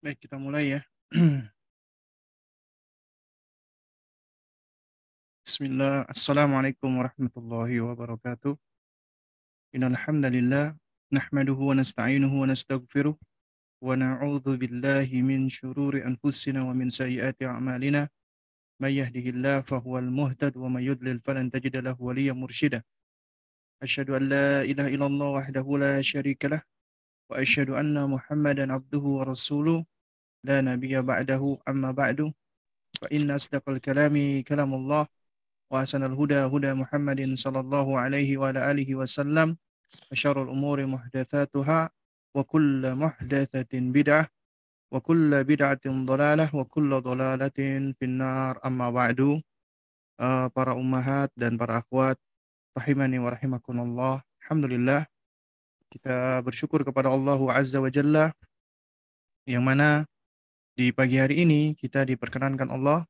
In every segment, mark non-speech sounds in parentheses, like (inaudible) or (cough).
Baik, kita mulai ya. (clears throat) Bismillah. Assalamualaikum warahmatullahi wabarakatuh. Innal hamdalillah nahmaduhu wa nasta'inuhu wa nastaghfiruh wa na'udzu billahi min shururi anfusina wa min sayyiati a'malina. May yahdihillahu fahuwal muhtad wa may yudlil falan tajida lahu waliyyan mursyida. Asyhadu an la ilaha illallah wahdahu la syarika lah anna Muhammadan abduhu wa rasuluh لا نبي بعده أما بعد. فإن أصدق الكلام كلام الله وأحسن الهدى هدى محمد صلى الله عليه وعلى آله وسلم وشر الأمور محدثاتها وكل محدثة بدعة وكل بدعة ضلالة وكل ضلالة في النار. أما بعد para ummahat dan para akhwat rahimani wa rahimakumullah. Alhamdulillah. Kita bersyukur kepada Allah Azza wa Jalla yang mana di pagi hari ini kita diperkenankan Allah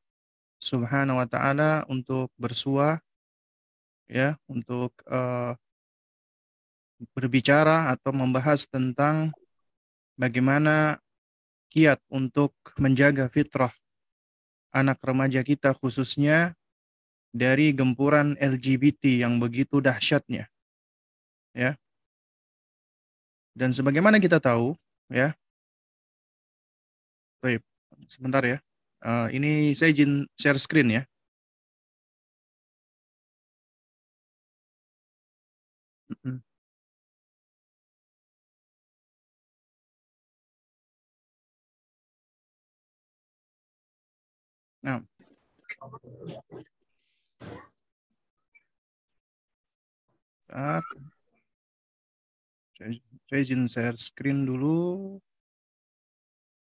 Subhanahu wa taala untuk bersua ya, untuk uh, berbicara atau membahas tentang bagaimana kiat untuk menjaga fitrah anak remaja kita khususnya dari gempuran LGBT yang begitu dahsyatnya. Ya. Dan sebagaimana kita tahu, ya, Baik, sebentar ya. Uh, ini saya izin share screen ya. Nah. Saya, saya izin share screen dulu.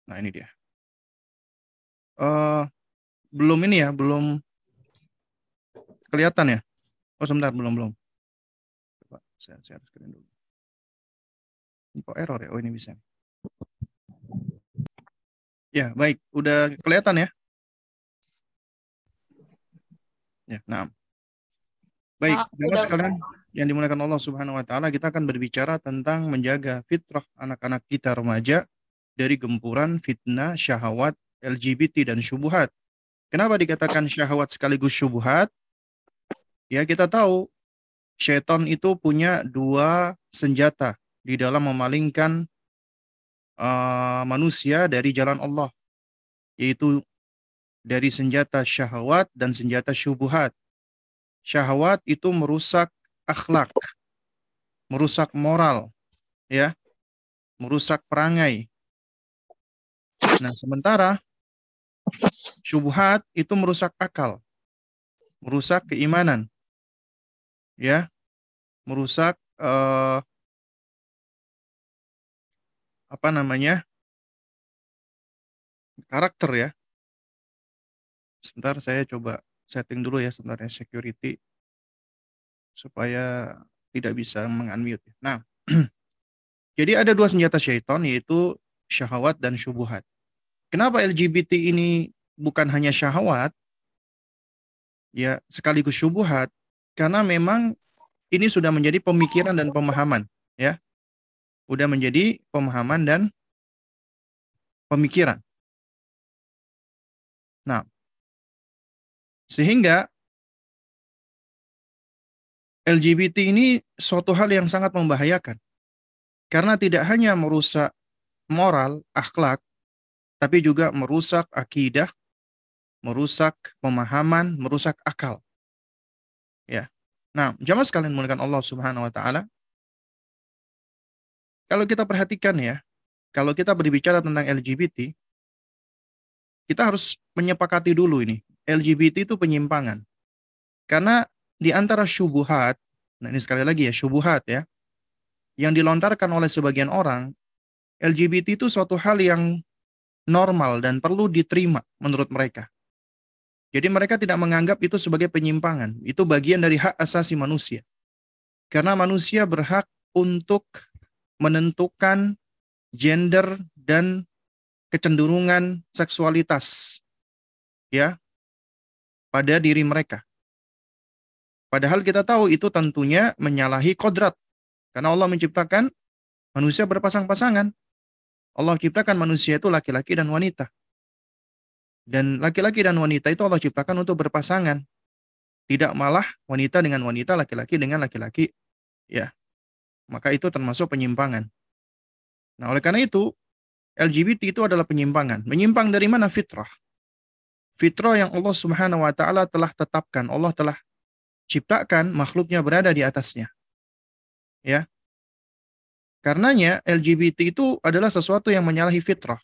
Nah, ini dia uh, belum ini ya, belum kelihatan ya? Oh sebentar, belum belum. Coba saya share screen dulu. Kok error ya? Oh ini bisa. Ya baik, udah kelihatan ya? Ya, nah. Baik, nah, sekalian yang dimulakan Allah Subhanahu wa taala, kita akan berbicara tentang menjaga fitrah anak-anak kita remaja dari gempuran fitnah syahwat LGBT dan syubuhat. Kenapa dikatakan syahwat sekaligus syubuhat? Ya kita tahu syaitan itu punya dua senjata di dalam memalingkan uh, manusia dari jalan Allah, yaitu dari senjata syahwat dan senjata syubuhat. Syahwat itu merusak akhlak, merusak moral, ya, merusak perangai. Nah, sementara Syubhat itu merusak akal, merusak keimanan, ya, merusak uh, apa namanya karakter ya. Sebentar saya coba setting dulu ya sebentar ya security supaya tidak bisa mengunmute. Nah, (clears throat) jadi ada dua senjata syaitan yaitu syahwat dan syubhat. Kenapa LGBT ini bukan hanya syahwat, ya sekaligus syubuhat, karena memang ini sudah menjadi pemikiran dan pemahaman, ya, sudah menjadi pemahaman dan pemikiran. Nah, sehingga LGBT ini suatu hal yang sangat membahayakan. Karena tidak hanya merusak moral, akhlak, tapi juga merusak akidah, merusak pemahaman, merusak akal. Ya. Nah, jamaah sekalian mulakan Allah Subhanahu wa taala. Kalau kita perhatikan ya, kalau kita berbicara tentang LGBT, kita harus menyepakati dulu ini. LGBT itu penyimpangan. Karena di antara syubuhat, nah ini sekali lagi ya, syubuhat ya, yang dilontarkan oleh sebagian orang, LGBT itu suatu hal yang normal dan perlu diterima menurut mereka. Jadi mereka tidak menganggap itu sebagai penyimpangan. Itu bagian dari hak asasi manusia. Karena manusia berhak untuk menentukan gender dan kecenderungan seksualitas ya pada diri mereka. Padahal kita tahu itu tentunya menyalahi kodrat. Karena Allah menciptakan manusia berpasang-pasangan. Allah ciptakan manusia itu laki-laki dan wanita. Dan laki-laki dan wanita itu Allah ciptakan untuk berpasangan. Tidak malah wanita dengan wanita, laki-laki dengan laki-laki. Ya. Maka itu termasuk penyimpangan. Nah, oleh karena itu, LGBT itu adalah penyimpangan. Menyimpang dari mana fitrah? Fitrah yang Allah Subhanahu wa taala telah tetapkan, Allah telah ciptakan makhluknya berada di atasnya. Ya. Karenanya LGBT itu adalah sesuatu yang menyalahi fitrah.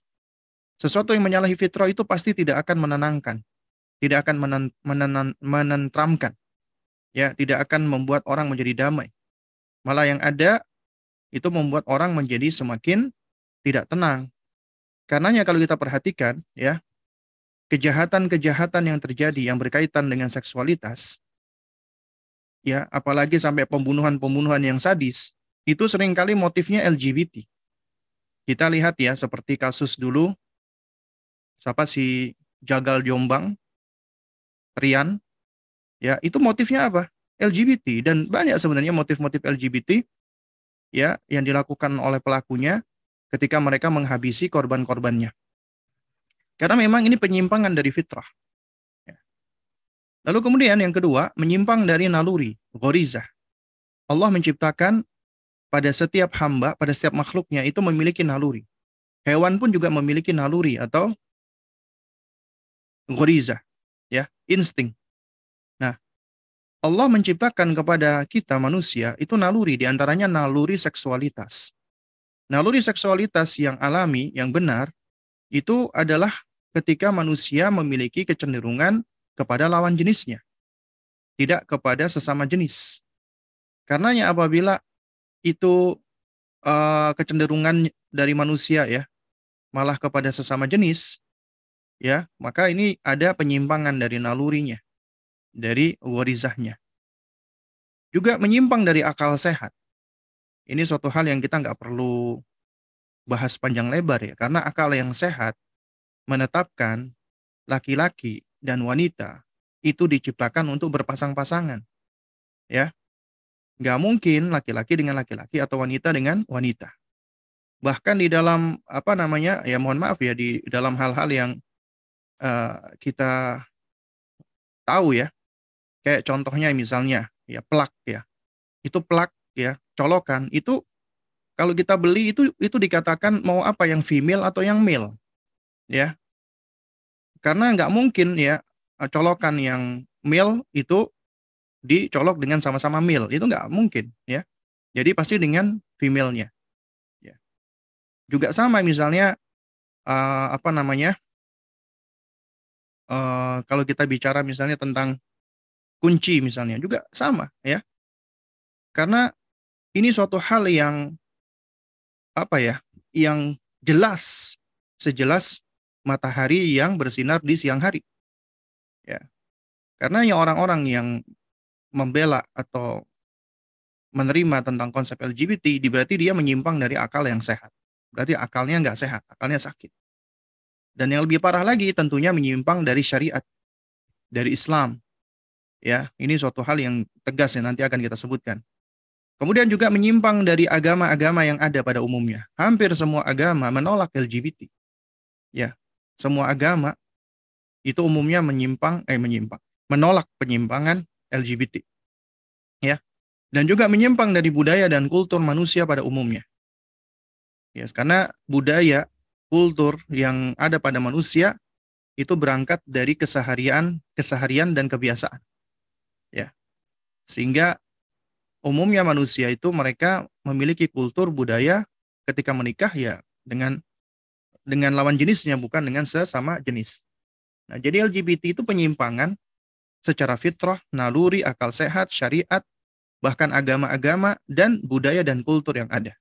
Sesuatu yang menyalahi fitrah itu pasti tidak akan menenangkan, tidak akan menen, menen, menentramkan, ya, tidak akan membuat orang menjadi damai. Malah yang ada itu membuat orang menjadi semakin tidak tenang. Karenanya kalau kita perhatikan, ya, kejahatan-kejahatan yang terjadi yang berkaitan dengan seksualitas, ya, apalagi sampai pembunuhan-pembunuhan yang sadis, itu sering kali motifnya LGBT. Kita lihat ya, seperti kasus dulu siapa si Jagal Jombang, Rian, ya itu motifnya apa? LGBT dan banyak sebenarnya motif-motif LGBT ya yang dilakukan oleh pelakunya ketika mereka menghabisi korban-korbannya. Karena memang ini penyimpangan dari fitrah. Lalu kemudian yang kedua, menyimpang dari naluri, gorizah. Allah menciptakan pada setiap hamba, pada setiap makhluknya itu memiliki naluri. Hewan pun juga memiliki naluri atau ghoriza, ya, insting. Nah, Allah menciptakan kepada kita manusia itu naluri, di antaranya naluri seksualitas. Naluri seksualitas yang alami, yang benar, itu adalah ketika manusia memiliki kecenderungan kepada lawan jenisnya, tidak kepada sesama jenis. Karenanya apabila itu uh, kecenderungan dari manusia ya, malah kepada sesama jenis, ya maka ini ada penyimpangan dari nalurinya, dari warizahnya. Juga menyimpang dari akal sehat. Ini suatu hal yang kita nggak perlu bahas panjang lebar ya, karena akal yang sehat menetapkan laki-laki dan wanita itu diciptakan untuk berpasang-pasangan. Ya, nggak mungkin laki-laki dengan laki-laki atau wanita dengan wanita. Bahkan di dalam apa namanya ya mohon maaf ya di dalam hal-hal yang uh, kita tahu ya, kayak contohnya misalnya ya plak ya, itu plak ya colokan. Itu kalau kita beli itu itu dikatakan mau apa yang female atau yang male? Ya karena nggak mungkin ya colokan yang male itu dicolok dengan sama-sama male. Itu nggak mungkin ya. Jadi pasti dengan female-nya. Ya. Juga sama misalnya uh, apa namanya uh, kalau kita bicara misalnya tentang kunci misalnya juga sama ya. Karena ini suatu hal yang apa ya, yang jelas sejelas matahari yang bersinar di siang hari. Ya. Karena yang orang-orang yang membela atau menerima tentang konsep LGBT, berarti dia menyimpang dari akal yang sehat. Berarti akalnya nggak sehat, akalnya sakit. Dan yang lebih parah lagi tentunya menyimpang dari syariat, dari Islam. Ya, ini suatu hal yang tegas yang nanti akan kita sebutkan. Kemudian juga menyimpang dari agama-agama yang ada pada umumnya. Hampir semua agama menolak LGBT. Ya, semua agama itu umumnya menyimpang eh menyimpang, menolak penyimpangan LGBT. Ya. Dan juga menyimpang dari budaya dan kultur manusia pada umumnya. Ya, karena budaya kultur yang ada pada manusia itu berangkat dari keseharian, keseharian dan kebiasaan. Ya. Sehingga umumnya manusia itu mereka memiliki kultur budaya ketika menikah ya dengan dengan lawan jenisnya bukan dengan sesama jenis. Nah, jadi LGBT itu penyimpangan secara fitrah, naluri, akal sehat, syariat, bahkan agama-agama dan budaya dan kultur yang ada.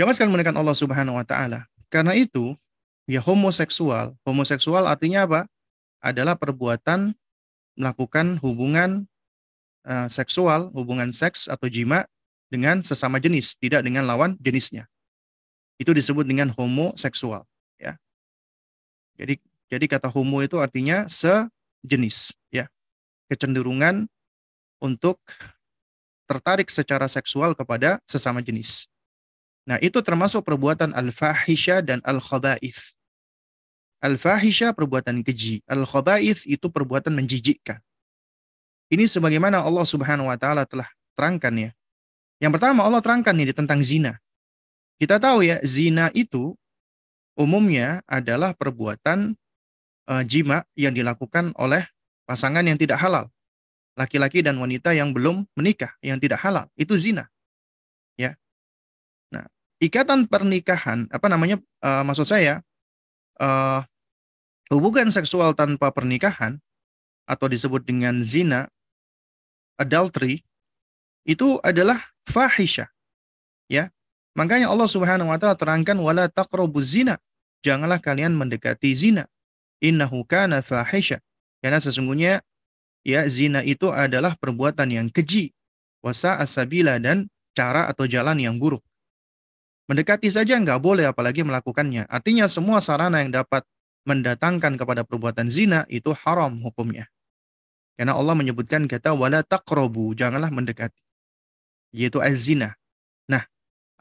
Jamaah sekalian menekan Allah Subhanahu wa taala. Karena itu, ya homoseksual. Homoseksual artinya apa? Adalah perbuatan melakukan hubungan uh, seksual, hubungan seks atau jima dengan sesama jenis, tidak dengan lawan jenisnya. Itu disebut dengan homoseksual, ya. Jadi jadi kata homo itu artinya sejenis, ya. Kecenderungan untuk tertarik secara seksual kepada sesama jenis. Nah, itu termasuk perbuatan al-fahisha dan al-khaba'ith. Al-fahisha perbuatan keji, al-khaba'ith itu perbuatan menjijikkan. Ini sebagaimana Allah Subhanahu wa taala telah terangkan ya. Yang pertama Allah terangkan ini tentang zina. Kita tahu ya, zina itu umumnya adalah perbuatan uh, jima yang dilakukan oleh pasangan yang tidak halal. Laki-laki dan wanita yang belum menikah, yang tidak halal, itu zina. Ya. Nah, ikatan pernikahan, apa namanya, uh, maksud saya, uh, hubungan seksual tanpa pernikahan, atau disebut dengan zina, adultery, itu adalah fahisha. Ya. Makanya Allah Subhanahu wa taala terangkan wala taqrabuz zina. Janganlah kalian mendekati zina innahu kana fahisha. Karena sesungguhnya ya zina itu adalah perbuatan yang keji, wasa asabila dan cara atau jalan yang buruk. Mendekati saja nggak boleh apalagi melakukannya. Artinya semua sarana yang dapat mendatangkan kepada perbuatan zina itu haram hukumnya. Karena Allah menyebutkan kata wala taqrabu, janganlah mendekati. Yaitu az-zina.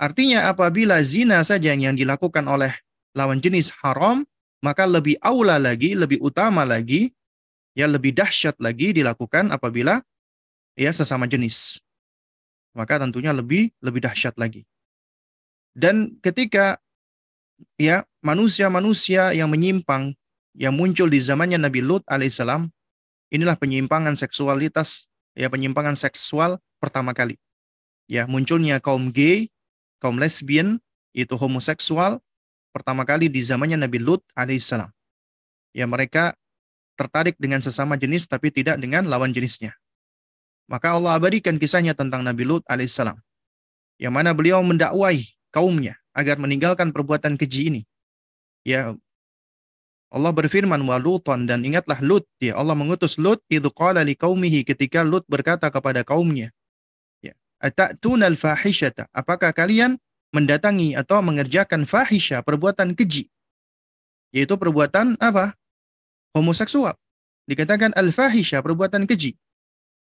Artinya apabila zina saja yang dilakukan oleh lawan jenis haram, maka lebih aula lagi, lebih utama lagi, ya lebih dahsyat lagi dilakukan apabila ya sesama jenis. Maka tentunya lebih lebih dahsyat lagi. Dan ketika ya manusia-manusia yang menyimpang yang muncul di zamannya Nabi Lut alaihissalam, inilah penyimpangan seksualitas, ya penyimpangan seksual pertama kali. Ya, munculnya kaum gay, kaum lesbian, itu homoseksual, pertama kali di zamannya Nabi Lut alaihissalam. Ya mereka tertarik dengan sesama jenis tapi tidak dengan lawan jenisnya. Maka Allah abadikan kisahnya tentang Nabi Lut alaihissalam. Yang mana beliau mendakwai kaumnya agar meninggalkan perbuatan keji ini. Ya Allah berfirman wa Luton dan ingatlah Lut ya Allah mengutus Lut itu qala liqaumihi ketika Lut berkata kepada kaumnya ya atatuna al-fahishata apakah kalian mendatangi atau mengerjakan fahisha, perbuatan keji. Yaitu perbuatan apa? Homoseksual. Dikatakan al-fahisha, perbuatan keji.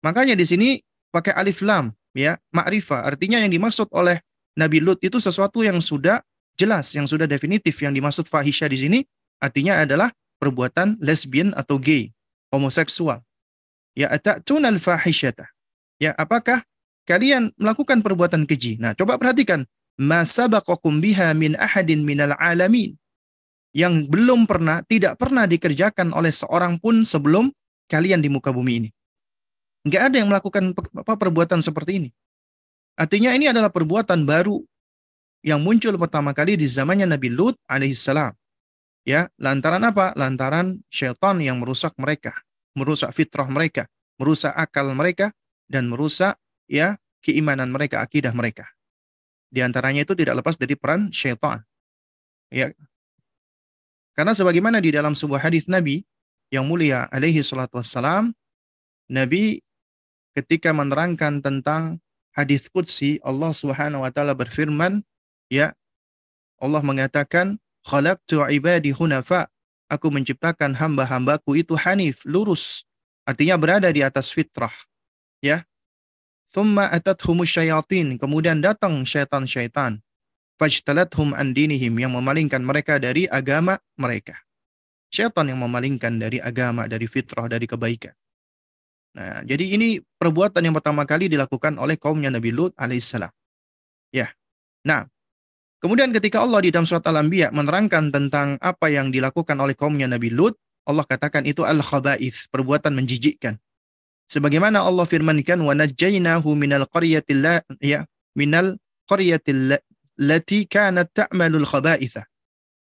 Makanya di sini pakai alif lam, ya, ma'rifah. Artinya yang dimaksud oleh Nabi Lut itu sesuatu yang sudah jelas, yang sudah definitif. Yang dimaksud fahisha di sini artinya adalah perbuatan lesbian atau gay, homoseksual. Ya, ata'tun al-fahishata. Ya, apakah kalian melakukan perbuatan keji? Nah, coba perhatikan ma sabaqakum biha min ahadin minal alamin yang belum pernah tidak pernah dikerjakan oleh seorang pun sebelum kalian di muka bumi ini. Enggak ada yang melakukan perbuatan seperti ini. Artinya ini adalah perbuatan baru yang muncul pertama kali di zamannya Nabi Lut alaihissalam. Ya, lantaran apa? Lantaran syaitan yang merusak mereka, merusak fitrah mereka, merusak akal mereka dan merusak ya keimanan mereka, akidah mereka. Di antaranya itu tidak lepas dari peran syaitan. Ya. Karena sebagaimana di dalam sebuah hadis Nabi yang mulia alaihi salatu wassalam, Nabi ketika menerangkan tentang hadis qudsi Allah Subhanahu wa taala berfirman, ya Allah mengatakan khalaqtu ibadi hunafa aku menciptakan hamba-hambaku itu hanif, lurus. Artinya berada di atas fitrah. Ya. Thumma atathumus syayatin. Kemudian datang syaitan-syaitan. Fajtalathum an dinihim. Yang memalingkan mereka dari agama mereka. Syaitan yang memalingkan dari agama, dari fitrah, dari kebaikan. Nah, jadi ini perbuatan yang pertama kali dilakukan oleh kaumnya Nabi Lut alaihissalam. Ya. Nah, kemudian ketika Allah di dalam surat Al-Anbiya menerangkan tentang apa yang dilakukan oleh kaumnya Nabi Lut, Allah katakan itu al-khaba'ith, perbuatan menjijikkan. Sebagaimana Allah firmankan wa najjaynahu minal qaryatil ya minal qaryatil lati kanat ta'malul khaba'itha.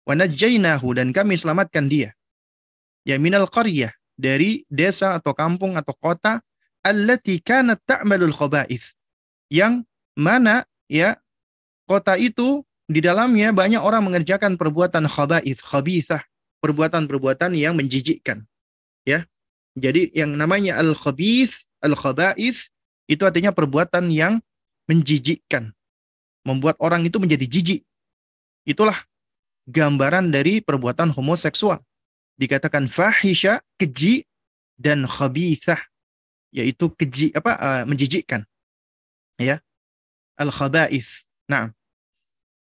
Wa najjaynahu dan kami selamatkan dia. Ya minal qaryah dari desa atau kampung atau kota allati kanat ta'malul khaba'ith. Yang mana ya kota itu di dalamnya banyak orang mengerjakan perbuatan khaba'ith, khabithah, perbuatan-perbuatan yang menjijikkan. Jadi yang namanya al-khabith, al-khaba'ith itu artinya perbuatan yang menjijikkan. Membuat orang itu menjadi jijik. Itulah gambaran dari perbuatan homoseksual. Dikatakan fahisha, keji, dan khabithah. Yaitu keji, apa, uh, menjijikkan. Ya. Al-khaba'ith. Nah.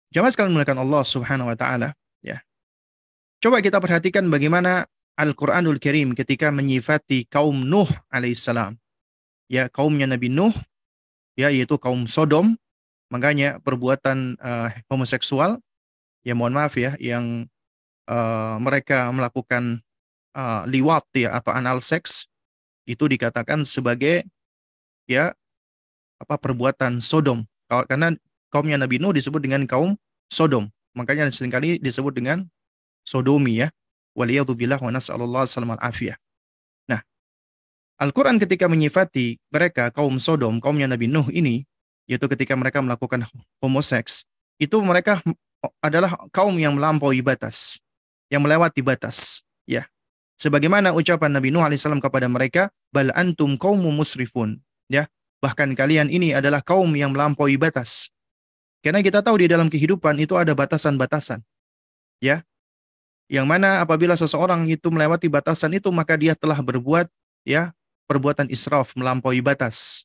Jamaah sekalian mulakan Allah Subhanahu wa taala, ya. Coba kita perhatikan bagaimana Al-Qur'anul Karim ketika menyifati kaum Nuh alaihissalam. Ya, kaumnya Nabi Nuh ya yaitu kaum Sodom. Makanya perbuatan uh, homoseksual ya mohon maaf ya yang uh, mereka melakukan uh, liwat ya atau anal seks itu dikatakan sebagai ya apa perbuatan Sodom. Karena kaumnya Nabi Nuh disebut dengan kaum Sodom. Makanya sering kali disebut dengan sodomi ya. Waliyadzubillah wa nas'alullah salam afiyah. Nah, Al-Quran ketika menyifati mereka kaum Sodom, kaumnya Nabi Nuh ini, yaitu ketika mereka melakukan homoseks, itu mereka adalah kaum yang melampaui batas, yang melewati batas. Ya, sebagaimana ucapan Nabi Nuh alaihissalam kepada mereka, bal antum kaum musrifun. Ya, Bahkan kalian ini adalah kaum yang melampaui batas. Karena kita tahu di dalam kehidupan itu ada batasan-batasan. Ya. Yang mana apabila seseorang itu melewati batasan itu maka dia telah berbuat ya perbuatan israf melampaui batas.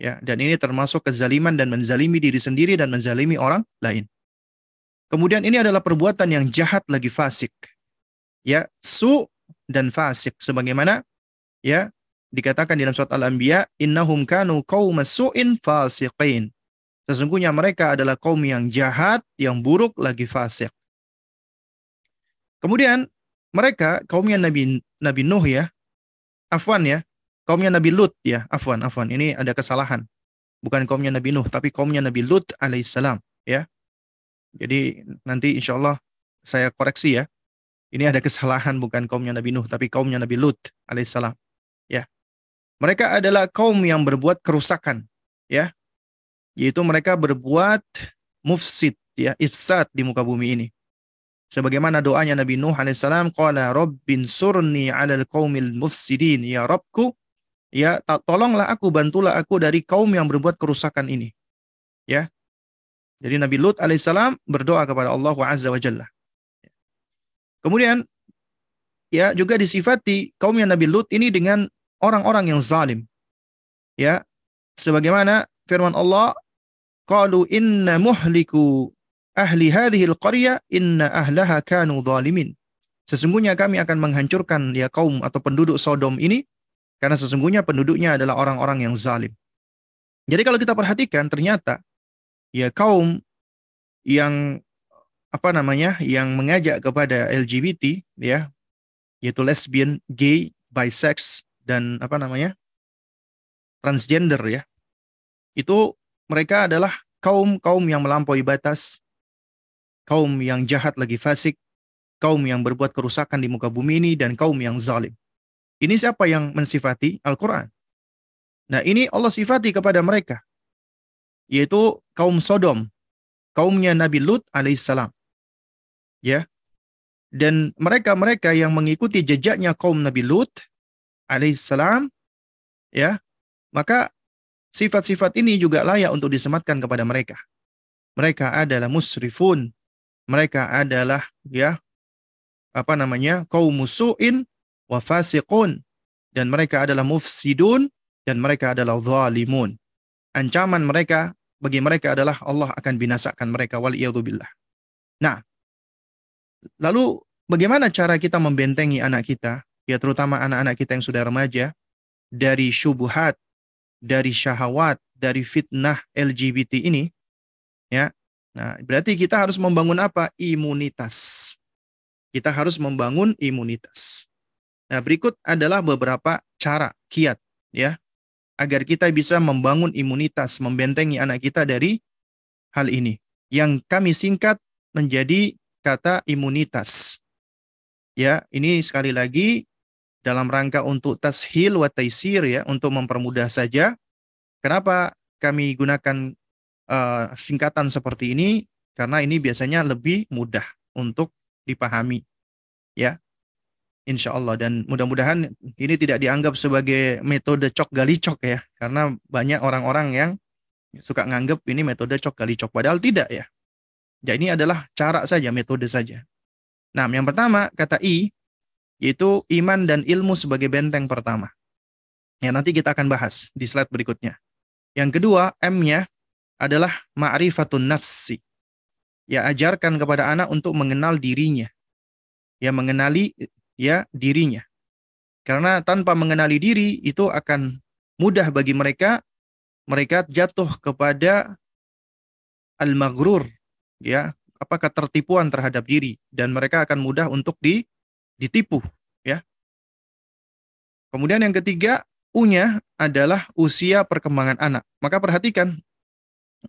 Ya, dan ini termasuk kezaliman dan menzalimi diri sendiri dan menzalimi orang lain. Kemudian ini adalah perbuatan yang jahat lagi fasik. Ya, su dan fasik sebagaimana ya dikatakan dalam surat Al-Anbiya, innahum kanu qaumas su'in fasiqin. Sesungguhnya mereka adalah kaum yang jahat, yang buruk lagi fasik. Kemudian mereka kaumnya Nabi Nabi Nuh ya. Afwan ya. Kaumnya Nabi Lut ya. Afwan, afwan. Ini ada kesalahan. Bukan kaumnya Nabi Nuh, tapi kaumnya Nabi Lut alaihissalam ya. Jadi nanti insya Allah saya koreksi ya. Ini ada kesalahan bukan kaumnya Nabi Nuh, tapi kaumnya Nabi Lut alaihissalam. Ya. Mereka adalah kaum yang berbuat kerusakan, ya. Yaitu mereka berbuat mufsid, ya, ifsad di muka bumi ini. Sebagaimana doanya Nabi Nuh alaihissalam, qala rabbin surni 'alal qaumil mufsidin, ya Rabbku, ya tolonglah aku, bantulah aku dari kaum yang berbuat kerusakan ini. Ya. Jadi Nabi Lut alaihissalam berdoa kepada Allah Azza wa Jalla. Kemudian ya juga disifati kaum yang Nabi Lut ini dengan orang-orang yang zalim. Ya, sebagaimana firman Allah, "Qalu inna muhliku ahli hadhihi al-qaryah inna ahlaha kanu zalimin." Sesungguhnya kami akan menghancurkan ya kaum atau penduduk Sodom ini karena sesungguhnya penduduknya adalah orang-orang yang zalim. Jadi kalau kita perhatikan ternyata ya kaum yang apa namanya yang mengajak kepada LGBT ya yaitu lesbian, gay, bisex dan apa namanya transgender ya itu mereka adalah kaum kaum yang melampaui batas kaum yang jahat lagi fasik kaum yang berbuat kerusakan di muka bumi ini dan kaum yang zalim ini siapa yang mensifati Al-Quran nah ini Allah sifati kepada mereka yaitu kaum Sodom kaumnya Nabi Lut alaihissalam ya dan mereka-mereka yang mengikuti jejaknya kaum Nabi Lut alaihissalam, ya, maka sifat-sifat ini juga layak untuk disematkan kepada mereka. Mereka adalah musrifun. Mereka adalah ya apa namanya? kaum musuin wa dan mereka adalah mufsidun dan mereka adalah zalimun. Ancaman mereka bagi mereka adalah Allah akan binasakan mereka wal billah. Nah, lalu bagaimana cara kita membentengi anak kita ya terutama anak-anak kita yang sudah remaja, dari syubhat, dari syahwat, dari fitnah LGBT ini, ya. Nah, berarti kita harus membangun apa? Imunitas. Kita harus membangun imunitas. Nah, berikut adalah beberapa cara, kiat, ya, agar kita bisa membangun imunitas, membentengi anak kita dari hal ini. Yang kami singkat menjadi kata imunitas. Ya, ini sekali lagi dalam rangka untuk tashil wa taisir ya, untuk mempermudah saja. Kenapa kami gunakan uh, singkatan seperti ini? Karena ini biasanya lebih mudah untuk dipahami. Ya. Insya Allah dan mudah-mudahan ini tidak dianggap sebagai metode cok gali cok ya karena banyak orang-orang yang suka nganggap ini metode cok gali cok padahal tidak ya. Ya ini adalah cara saja metode saja. Nah, yang pertama kata i yaitu iman dan ilmu sebagai benteng pertama. Ya, nanti kita akan bahas di slide berikutnya. Yang kedua, M-nya adalah ma'rifatun nafsi. ya ajarkan kepada anak untuk mengenal dirinya. Ya mengenali ya dirinya. Karena tanpa mengenali diri itu akan mudah bagi mereka mereka jatuh kepada al-maghrur ya, apa ketertipuan terhadap diri dan mereka akan mudah untuk di, ditipu ya. Kemudian yang ketiga, U-nya adalah usia perkembangan anak. Maka perhatikan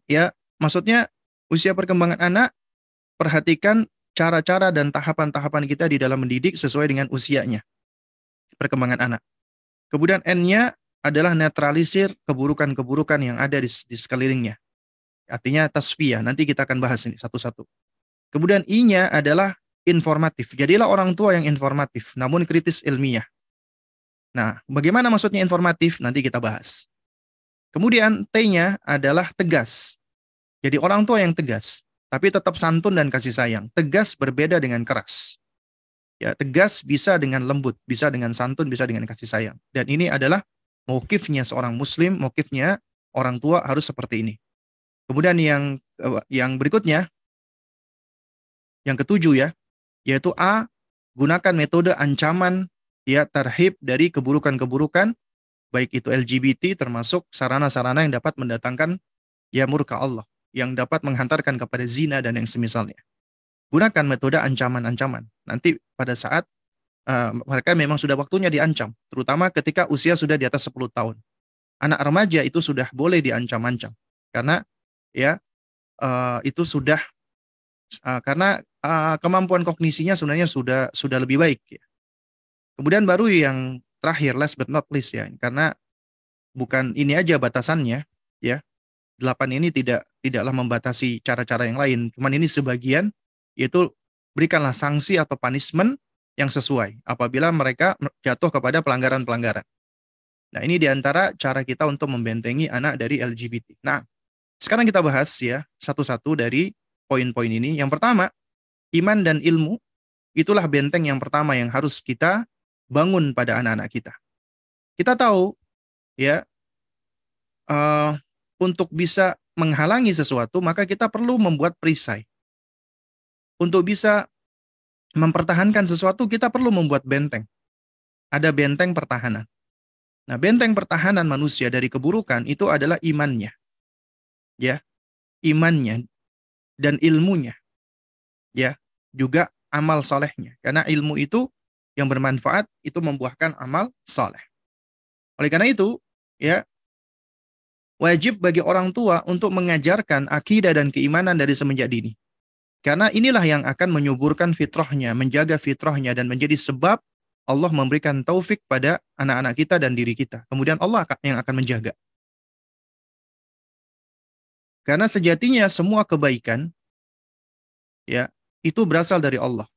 ya, maksudnya usia perkembangan anak perhatikan cara-cara dan tahapan-tahapan kita di dalam mendidik sesuai dengan usianya perkembangan anak. Kemudian N-nya adalah netralisir keburukan-keburukan yang ada di, di sekelilingnya. Artinya tasfiyah. Nanti kita akan bahas ini satu-satu. Kemudian I-nya adalah informatif. Jadilah orang tua yang informatif, namun kritis ilmiah. Nah, bagaimana maksudnya informatif? Nanti kita bahas. Kemudian T-nya adalah tegas. Jadi orang tua yang tegas, tapi tetap santun dan kasih sayang. Tegas berbeda dengan keras. Ya, tegas bisa dengan lembut, bisa dengan santun, bisa dengan kasih sayang. Dan ini adalah mokifnya seorang muslim, mokifnya orang tua harus seperti ini. Kemudian yang eh, yang berikutnya, yang ketujuh ya, yaitu A, gunakan metode ancaman ya terhib dari keburukan-keburukan, baik itu LGBT termasuk sarana-sarana yang dapat mendatangkan ya murka Allah, yang dapat menghantarkan kepada zina dan yang semisalnya gunakan metode ancaman-ancaman. Nanti pada saat uh, mereka memang sudah waktunya diancam, terutama ketika usia sudah di atas 10 tahun. Anak remaja itu sudah boleh diancam-ancam karena ya uh, itu sudah uh, karena uh, kemampuan kognisinya sebenarnya sudah sudah lebih baik ya. Kemudian baru yang terakhir last but not least ya karena bukan ini aja batasannya ya. Delapan ini tidak tidaklah membatasi cara-cara yang lain. Cuman ini sebagian yaitu berikanlah sanksi atau punishment yang sesuai apabila mereka jatuh kepada pelanggaran-pelanggaran. Nah, ini di antara cara kita untuk membentengi anak dari LGBT. Nah, sekarang kita bahas ya satu-satu dari poin-poin ini. Yang pertama, iman dan ilmu itulah benteng yang pertama yang harus kita bangun pada anak-anak kita. Kita tahu ya uh, untuk bisa menghalangi sesuatu maka kita perlu membuat perisai untuk bisa mempertahankan sesuatu kita perlu membuat benteng. Ada benteng pertahanan. Nah, benteng pertahanan manusia dari keburukan itu adalah imannya. Ya. Imannya dan ilmunya. Ya, juga amal solehnya. Karena ilmu itu yang bermanfaat itu membuahkan amal soleh. Oleh karena itu, ya, wajib bagi orang tua untuk mengajarkan akidah dan keimanan dari semenjak dini. Karena inilah yang akan menyuburkan fitrahnya, menjaga fitrahnya, dan menjadi sebab Allah memberikan taufik pada anak-anak kita dan diri kita. Kemudian Allah yang akan menjaga. Karena sejatinya semua kebaikan ya itu berasal dari Allah.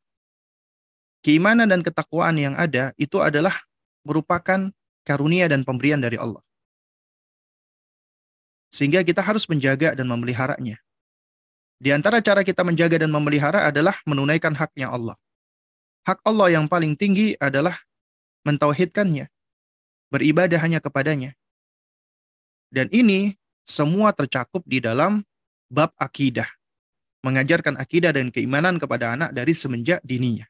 Keimanan dan ketakwaan yang ada itu adalah merupakan karunia dan pemberian dari Allah. Sehingga kita harus menjaga dan memeliharanya. Di antara cara kita menjaga dan memelihara adalah menunaikan haknya Allah. Hak Allah yang paling tinggi adalah mentauhidkannya, beribadah hanya kepadanya. Dan ini semua tercakup di dalam bab akidah. Mengajarkan akidah dan keimanan kepada anak dari semenjak dininya.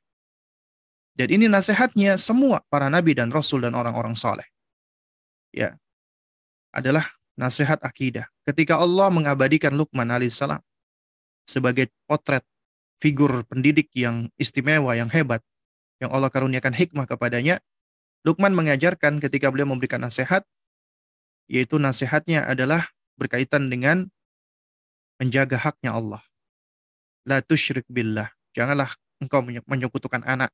Dan ini nasihatnya semua para nabi dan rasul dan orang-orang saleh. Ya. Adalah nasihat akidah. Ketika Allah mengabadikan Luqman alaihissalam sebagai potret figur pendidik yang istimewa, yang hebat, yang Allah karuniakan hikmah kepadanya, Lukman mengajarkan ketika beliau memberikan nasihat, yaitu nasihatnya adalah berkaitan dengan menjaga haknya Allah. La tusyrik billah. Janganlah engkau menyekutukan anak.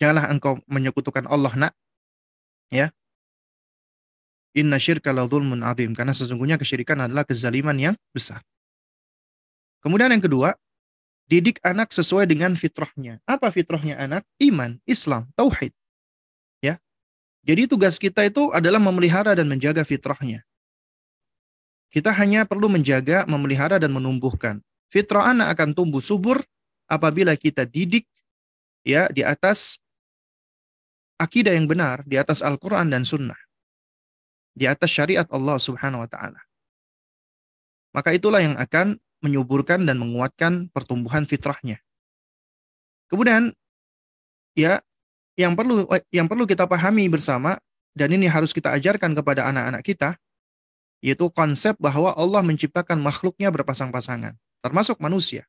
Janganlah engkau menyekutukan Allah, nak. Ya. Inna syirka la zulmun azim. Karena sesungguhnya kesyirikan adalah kezaliman yang besar. Kemudian yang kedua, didik anak sesuai dengan fitrahnya. Apa fitrahnya anak? Iman, Islam, tauhid. Ya. Jadi tugas kita itu adalah memelihara dan menjaga fitrahnya. Kita hanya perlu menjaga, memelihara dan menumbuhkan. Fitrah anak akan tumbuh subur apabila kita didik ya di atas akidah yang benar, di atas Al-Qur'an dan sunnah. Di atas syariat Allah Subhanahu wa taala. Maka itulah yang akan menyuburkan dan menguatkan pertumbuhan fitrahnya. Kemudian ya yang perlu yang perlu kita pahami bersama dan ini harus kita ajarkan kepada anak-anak kita yaitu konsep bahwa Allah menciptakan makhluknya berpasang-pasangan, termasuk manusia.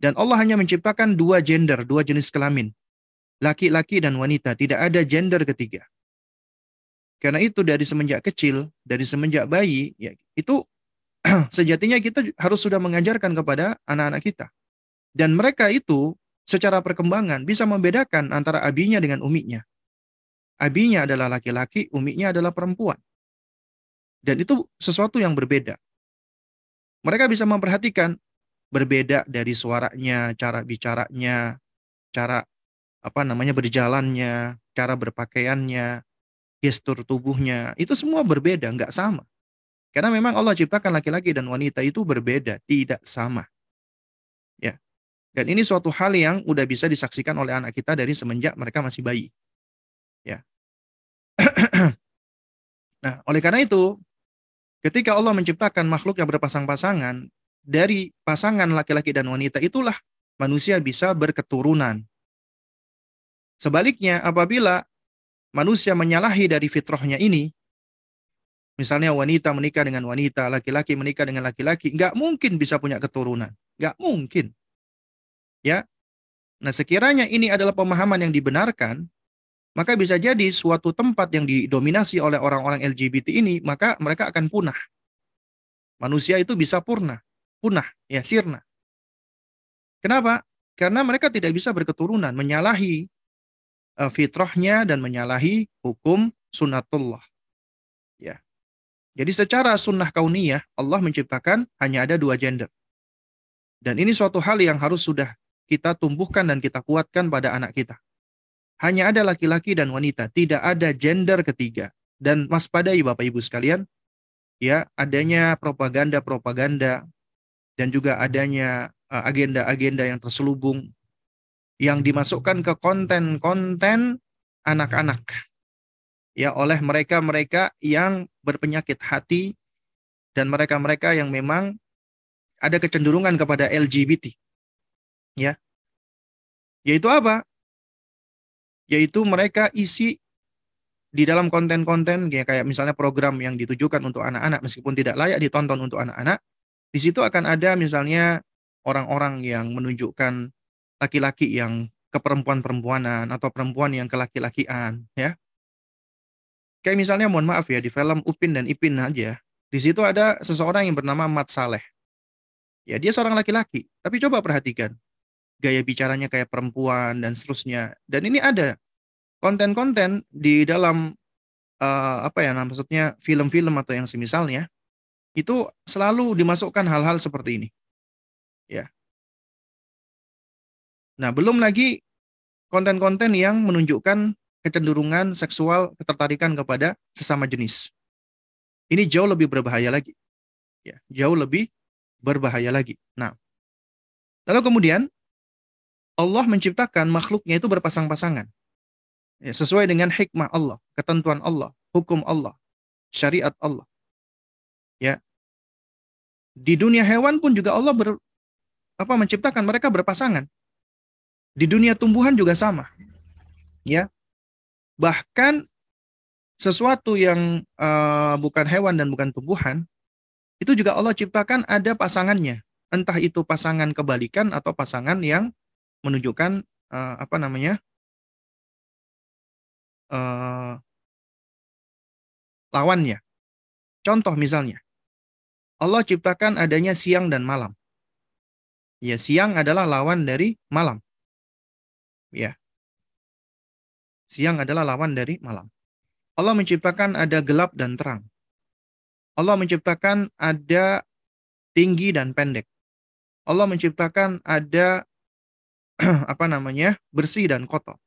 Dan Allah hanya menciptakan dua gender, dua jenis kelamin. Laki-laki dan wanita, tidak ada gender ketiga. Karena itu dari semenjak kecil, dari semenjak bayi, ya itu (clears throat) sejatinya kita harus sudah mengajarkan kepada anak-anak kita. Dan mereka itu secara perkembangan bisa membedakan antara abinya dengan uminya. Abinya adalah laki-laki, uminya adalah perempuan. Dan itu sesuatu yang berbeda. Mereka bisa memperhatikan berbeda dari suaranya, cara bicaranya, cara apa namanya berjalannya, cara berpakaiannya, gestur tubuhnya, itu semua berbeda, nggak sama. Karena memang Allah ciptakan laki-laki dan wanita itu berbeda, tidak sama. Ya. Dan ini suatu hal yang udah bisa disaksikan oleh anak kita dari semenjak mereka masih bayi. Ya. (clears throat) nah, oleh karena itu, ketika Allah menciptakan makhluk yang berpasang-pasangan, dari pasangan laki-laki dan wanita itulah manusia bisa berketurunan. Sebaliknya, apabila manusia menyalahi dari fitrahnya ini, misalnya wanita menikah dengan wanita, laki-laki menikah dengan laki-laki, nggak mungkin bisa punya keturunan. Nggak mungkin. Ya. Nah, sekiranya ini adalah pemahaman yang dibenarkan, maka bisa jadi suatu tempat yang didominasi oleh orang-orang LGBT ini, maka mereka akan punah. Manusia itu bisa purna punah, ya sirna. Kenapa? Karena mereka tidak bisa berketurunan, menyalahi fitrahnya dan menyalahi hukum sunnatullah. Ya. Jadi secara sunnah kauniyah, Allah menciptakan hanya ada dua gender. Dan ini suatu hal yang harus sudah kita tumbuhkan dan kita kuatkan pada anak kita. Hanya ada laki-laki dan wanita, tidak ada gender ketiga. Dan waspadai Bapak Ibu sekalian, ya adanya propaganda-propaganda dan juga adanya uh, agenda-agenda yang terselubung yang dimasukkan ke konten-konten anak-anak. Ya oleh mereka-mereka yang berpenyakit hati dan mereka-mereka yang memang ada kecenderungan kepada LGBT ya. Yaitu apa? Yaitu mereka isi di dalam konten-konten ya kayak misalnya program yang ditujukan untuk anak-anak meskipun tidak layak ditonton untuk anak-anak di situ akan ada misalnya orang-orang yang menunjukkan laki-laki yang keperempuan-perempuanan atau perempuan yang kelaki-lakian, ya. Kayak misalnya mohon maaf ya di film Upin dan Ipin aja, di situ ada seseorang yang bernama Mat Saleh. Ya, dia seorang laki-laki, tapi coba perhatikan gaya bicaranya kayak perempuan dan seterusnya. Dan ini ada konten-konten di dalam uh, apa ya maksudnya film-film atau yang semisalnya itu selalu dimasukkan hal-hal seperti ini. Ya. Nah, belum lagi konten-konten yang menunjukkan kecenderungan seksual ketertarikan kepada sesama jenis. Ini jauh lebih berbahaya lagi. Ya, jauh lebih berbahaya lagi. Nah, lalu kemudian Allah menciptakan makhluknya itu berpasang-pasangan. Ya, sesuai dengan hikmah Allah, ketentuan Allah, hukum Allah, syariat Allah. Ya. Di dunia hewan pun juga Allah ber, apa menciptakan mereka berpasangan. Di dunia tumbuhan juga sama. Ya. Bahkan sesuatu yang uh, bukan hewan dan bukan tumbuhan itu juga Allah ciptakan ada pasangannya. Entah itu pasangan kebalikan atau pasangan yang menunjukkan uh, apa namanya? Uh, lawannya. Contoh misalnya, Allah ciptakan adanya siang dan malam. Ya, siang adalah lawan dari malam. Ya. Siang adalah lawan dari malam. Allah menciptakan ada gelap dan terang. Allah menciptakan ada tinggi dan pendek. Allah menciptakan ada (clears throat) apa namanya? bersih dan kotor.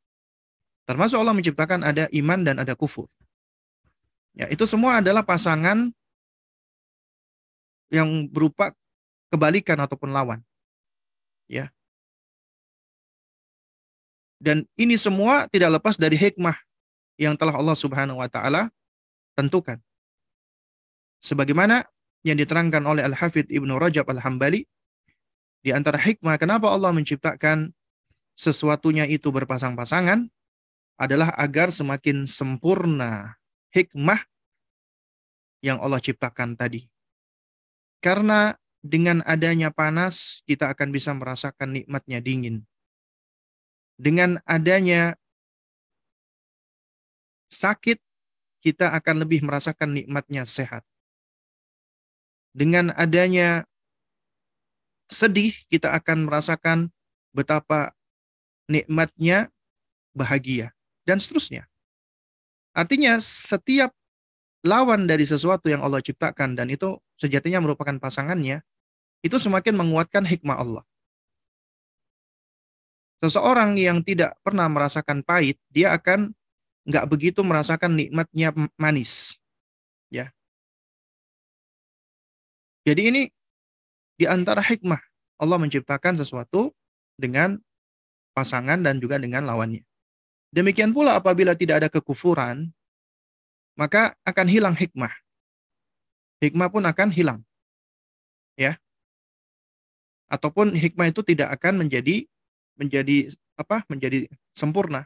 Termasuk Allah menciptakan ada iman dan ada kufur. Ya, itu semua adalah pasangan yang berupa kebalikan ataupun lawan. Ya. Dan ini semua tidak lepas dari hikmah yang telah Allah Subhanahu wa taala tentukan. Sebagaimana yang diterangkan oleh Al-Hafidh Ibnu Rajab Al-Hambali di antara hikmah kenapa Allah menciptakan sesuatunya itu berpasang-pasangan adalah agar semakin sempurna hikmah yang Allah ciptakan tadi. Karena dengan adanya panas, kita akan bisa merasakan nikmatnya dingin. Dengan adanya sakit, kita akan lebih merasakan nikmatnya sehat. Dengan adanya sedih, kita akan merasakan betapa nikmatnya bahagia, dan seterusnya. Artinya, setiap lawan dari sesuatu yang Allah ciptakan, dan itu sejatinya merupakan pasangannya, itu semakin menguatkan hikmah Allah. Seseorang yang tidak pernah merasakan pahit, dia akan nggak begitu merasakan nikmatnya manis. Ya. Jadi ini di antara hikmah Allah menciptakan sesuatu dengan pasangan dan juga dengan lawannya. Demikian pula apabila tidak ada kekufuran, maka akan hilang hikmah. Hikmah pun akan hilang. Ya ataupun hikmah itu tidak akan menjadi menjadi apa? menjadi sempurna.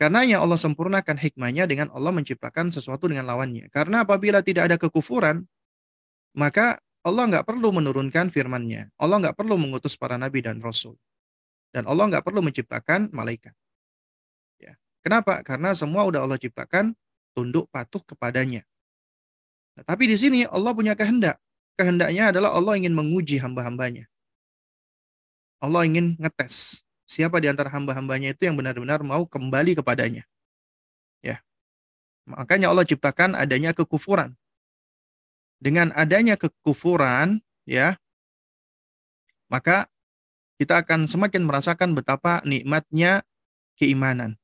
Karena yang Allah sempurnakan hikmahnya dengan Allah menciptakan sesuatu dengan lawannya. Karena apabila tidak ada kekufuran, maka Allah nggak perlu menurunkan firman-Nya. Allah nggak perlu mengutus para nabi dan rasul. Dan Allah nggak perlu menciptakan malaikat. Ya. Kenapa? Karena semua udah Allah ciptakan tunduk patuh kepadanya. Nah, tapi di sini Allah punya kehendak kehendaknya adalah Allah ingin menguji hamba-hambanya. Allah ingin ngetes siapa di antara hamba-hambanya itu yang benar-benar mau kembali kepadanya. Ya. Makanya Allah ciptakan adanya kekufuran. Dengan adanya kekufuran, ya, maka kita akan semakin merasakan betapa nikmatnya keimanan.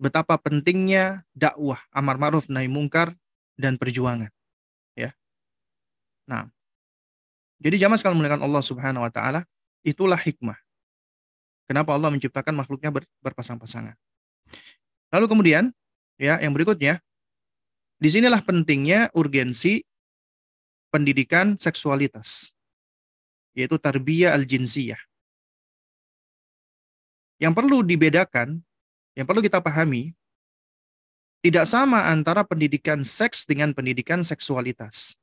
Betapa pentingnya dakwah, amar ma'ruf nahi mungkar dan perjuangan. Ya. Nah, jadi jamaah sekalian Allah Subhanahu wa taala, itulah hikmah. Kenapa Allah menciptakan makhluknya ber, berpasang-pasangan. Lalu kemudian, ya, yang berikutnya, di sinilah pentingnya urgensi pendidikan seksualitas, yaitu tarbiyah al-jinsiyah. Yang perlu dibedakan, yang perlu kita pahami, tidak sama antara pendidikan seks dengan pendidikan seksualitas.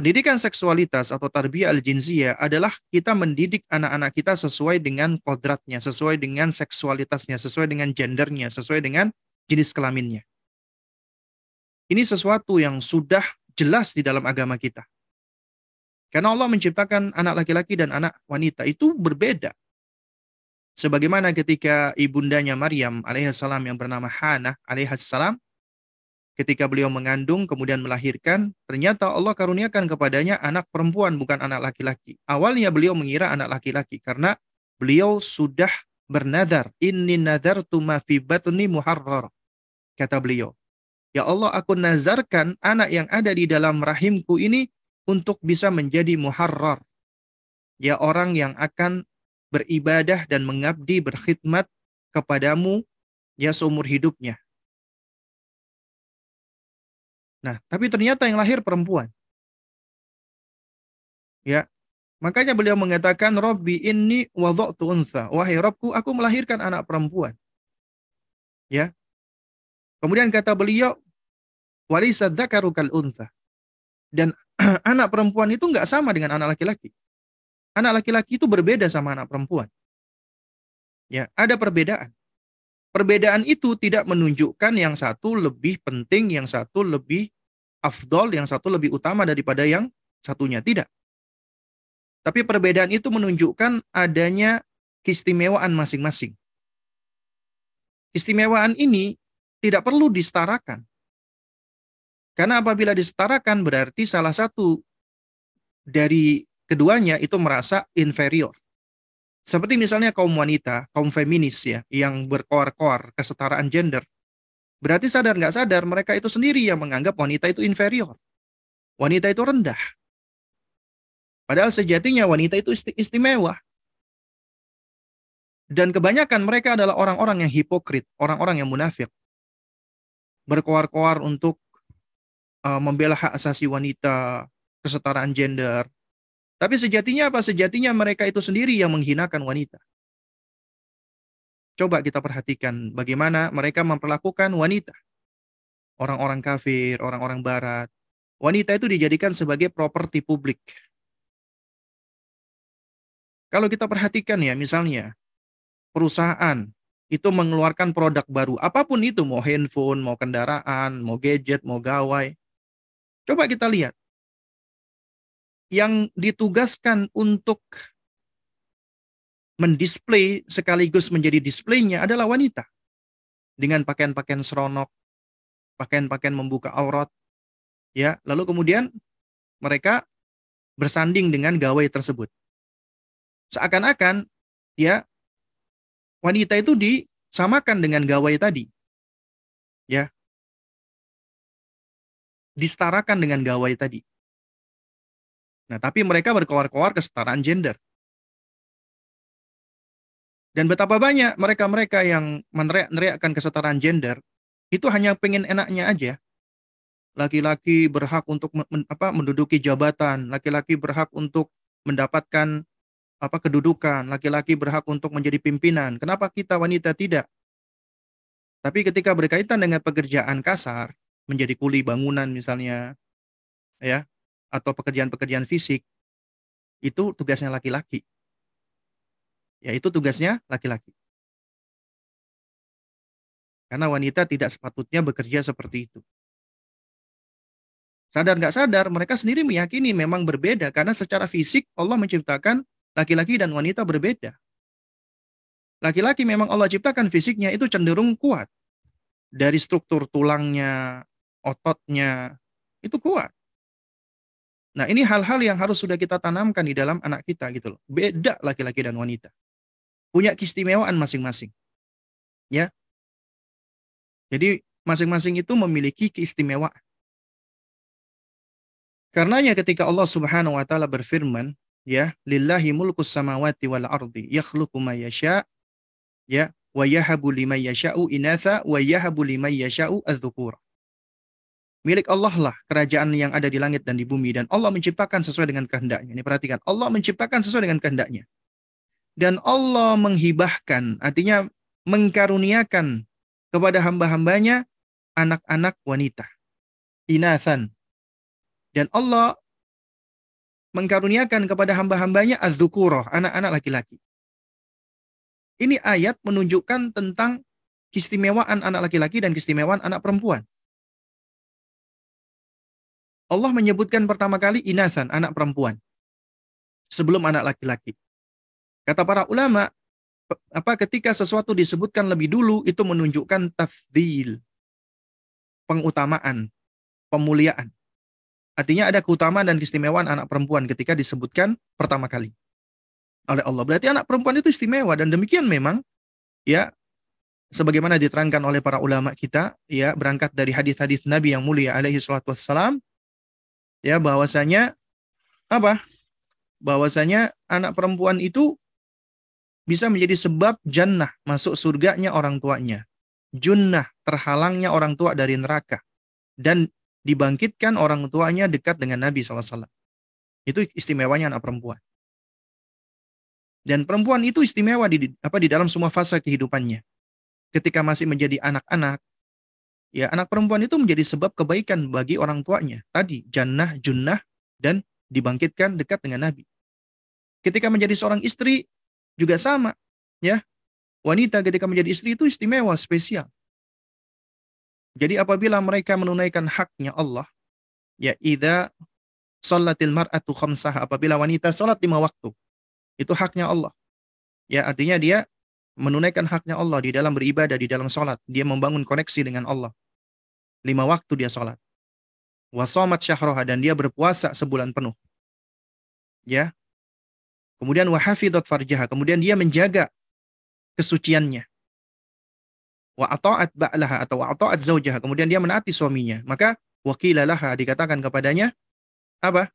Pendidikan seksualitas atau tarbiyah al-jinsiyah adalah kita mendidik anak-anak kita sesuai dengan kodratnya, sesuai dengan seksualitasnya, sesuai dengan gendernya, sesuai dengan jenis kelaminnya. Ini sesuatu yang sudah jelas di dalam agama kita. Karena Allah menciptakan anak laki-laki dan anak wanita itu berbeda. Sebagaimana ketika ibundanya Maryam alaihissalam yang bernama Hana alaihissalam ketika beliau mengandung kemudian melahirkan, ternyata Allah karuniakan kepadanya anak perempuan bukan anak laki-laki. Awalnya beliau mengira anak laki-laki karena beliau sudah bernadar, "Inni nadartu ma fi batni muharrar." Kata beliau, "Ya Allah, aku nazarkan anak yang ada di dalam rahimku ini untuk bisa menjadi muharrar." Ya orang yang akan beribadah dan mengabdi berkhidmat kepadamu ya seumur hidupnya Nah, tapi ternyata yang lahir perempuan. Ya. Makanya beliau mengatakan Robbi ini wadha'tu unsa. Wahai Robku, aku melahirkan anak perempuan. Ya. Kemudian kata beliau walisa dzakaru kal unsa. Dan (clears throat) anak perempuan itu nggak sama dengan anak laki-laki. Anak laki-laki itu berbeda sama anak perempuan. Ya, ada perbedaan. Perbedaan itu tidak menunjukkan yang satu lebih penting, yang satu lebih afdol, yang satu lebih utama daripada yang satunya. Tidak. Tapi perbedaan itu menunjukkan adanya keistimewaan masing-masing. Istimewaan ini tidak perlu disetarakan. Karena apabila disetarakan berarti salah satu dari keduanya itu merasa inferior. Seperti misalnya kaum wanita, kaum feminis ya, yang berkoar-koar kesetaraan gender. Berarti sadar nggak sadar mereka itu sendiri yang menganggap wanita itu inferior. Wanita itu rendah. Padahal sejatinya wanita itu istimewa. Dan kebanyakan mereka adalah orang-orang yang hipokrit, orang-orang yang munafik. Berkoar-koar untuk uh, membela hak asasi wanita, kesetaraan gender. Tapi sejatinya apa? Sejatinya mereka itu sendiri yang menghinakan wanita. Coba kita perhatikan bagaimana mereka memperlakukan wanita. Orang-orang kafir, orang-orang barat. Wanita itu dijadikan sebagai properti publik. Kalau kita perhatikan ya, misalnya perusahaan itu mengeluarkan produk baru, apa pun itu, mau handphone, mau kendaraan, mau gadget, mau gawai. Coba kita lihat. Yang ditugaskan untuk mendisplay sekaligus menjadi displaynya adalah wanita. Dengan pakaian-pakaian seronok, pakaian-pakaian membuka aurat. Ya, lalu kemudian mereka bersanding dengan gawai tersebut. Seakan-akan ya wanita itu disamakan dengan gawai tadi. Ya. Disetarakan dengan gawai tadi. Nah, tapi mereka berkoar-koar kesetaraan gender. Dan betapa banyak mereka-mereka yang meneriakkan kesetaraan gender itu hanya pengen enaknya aja. Laki-laki berhak untuk men, apa, menduduki jabatan, laki-laki berhak untuk mendapatkan apa kedudukan, laki-laki berhak untuk menjadi pimpinan. Kenapa kita wanita tidak? Tapi ketika berkaitan dengan pekerjaan kasar, menjadi kuli bangunan misalnya, ya, atau pekerjaan-pekerjaan fisik, itu tugasnya laki-laki. Ya itu tugasnya laki-laki. Karena wanita tidak sepatutnya bekerja seperti itu. Sadar nggak sadar, mereka sendiri meyakini memang berbeda karena secara fisik Allah menciptakan laki-laki dan wanita berbeda. Laki-laki memang Allah ciptakan fisiknya itu cenderung kuat. Dari struktur tulangnya, ototnya, itu kuat. Nah ini hal-hal yang harus sudah kita tanamkan di dalam anak kita gitu loh. Beda laki-laki dan wanita punya keistimewaan masing-masing. Ya. Jadi masing-masing itu memiliki keistimewaan. Karenanya ketika Allah Subhanahu wa taala berfirman, ya, lillahi mulkus samawati wal ardi yakhluqu ma yasha, ya, wa yahabu liman yasha'u inatha wa yahabu liman yasha'u adz-dzukura. Milik Allah lah kerajaan yang ada di langit dan di bumi dan Allah menciptakan sesuai dengan kehendaknya. Ini perhatikan, Allah menciptakan sesuai dengan kehendaknya dan Allah menghibahkan, artinya mengkaruniakan kepada hamba-hambanya anak-anak wanita. Inathan. Dan Allah mengkaruniakan kepada hamba-hambanya az anak-anak laki-laki. Ini ayat menunjukkan tentang keistimewaan anak laki-laki dan keistimewaan anak perempuan. Allah menyebutkan pertama kali inasan, anak perempuan. Sebelum anak laki-laki. Kata para ulama, apa ketika sesuatu disebutkan lebih dulu itu menunjukkan tafdil, pengutamaan, pemuliaan. Artinya ada keutamaan dan keistimewaan anak perempuan ketika disebutkan pertama kali oleh Allah. Berarti anak perempuan itu istimewa dan demikian memang ya sebagaimana diterangkan oleh para ulama kita ya berangkat dari hadis-hadis Nabi yang mulia alaihi salatu wassalam ya bahwasanya apa? Bahwasanya anak perempuan itu bisa menjadi sebab jannah masuk surganya orang tuanya. Junnah terhalangnya orang tua dari neraka. Dan dibangkitkan orang tuanya dekat dengan Nabi SAW. Itu istimewanya anak perempuan. Dan perempuan itu istimewa di apa di dalam semua fase kehidupannya. Ketika masih menjadi anak-anak, ya anak perempuan itu menjadi sebab kebaikan bagi orang tuanya. Tadi jannah, junnah dan dibangkitkan dekat dengan Nabi. Ketika menjadi seorang istri, juga sama, ya. Wanita ketika menjadi istri itu istimewa, spesial. Jadi apabila mereka menunaikan haknya Allah, ya idza salatil mar'atu khamsah apabila wanita salat lima waktu, itu haknya Allah. Ya artinya dia menunaikan haknya Allah di dalam beribadah, di dalam salat, dia membangun koneksi dengan Allah. Lima waktu dia salat. Wasomat syahroha dan dia berpuasa sebulan penuh. Ya, Kemudian wahafidhat farjaha. Kemudian dia menjaga kesuciannya. Wa ata'at ba'laha atau wa ata'at zaujaha. Kemudian dia menaati suaminya. Maka wakilalaha dikatakan kepadanya apa?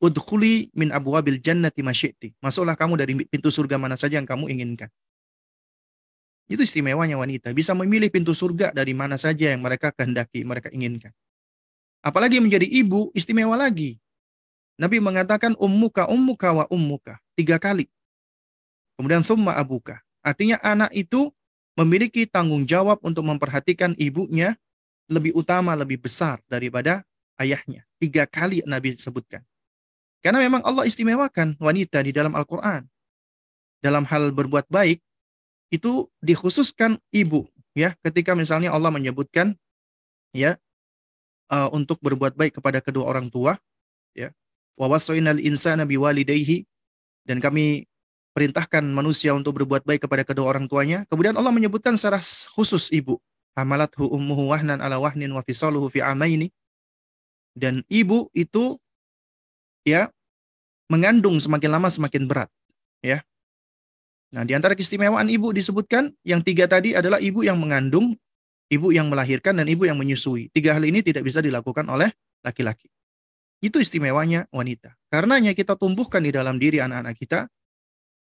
Udkhuli min abwabil jannati masyiti. Masuklah kamu dari pintu surga mana saja yang kamu inginkan. Itu istimewanya wanita. Bisa memilih pintu surga dari mana saja yang mereka kehendaki, mereka inginkan. Apalagi menjadi ibu, istimewa lagi. Nabi mengatakan ummuka ummuka wa ummuka. Tiga kali. Kemudian summa abuka. Artinya anak itu memiliki tanggung jawab untuk memperhatikan ibunya lebih utama, lebih besar daripada ayahnya. Tiga kali Nabi sebutkan. Karena memang Allah istimewakan wanita di dalam Al-Quran. Dalam hal berbuat baik, itu dikhususkan ibu. ya. Ketika misalnya Allah menyebutkan ya uh, untuk berbuat baik kepada kedua orang tua ya. Wa wasainal insana biwalidayhi dan kami perintahkan manusia untuk berbuat baik kepada kedua orang tuanya. Kemudian Allah menyebutkan secara khusus ibu. Hamalathu ummuhu wahnan ala wahnin wa fisaluhu fi amaini. Dan ibu itu ya mengandung semakin lama semakin berat ya Nah, di antara keistimewaan ibu disebutkan yang tiga tadi adalah ibu yang mengandung ibu yang melahirkan dan ibu yang menyusui. Tiga hal ini tidak bisa dilakukan oleh laki-laki. Itu istimewanya wanita. Karenanya kita tumbuhkan di dalam diri anak-anak kita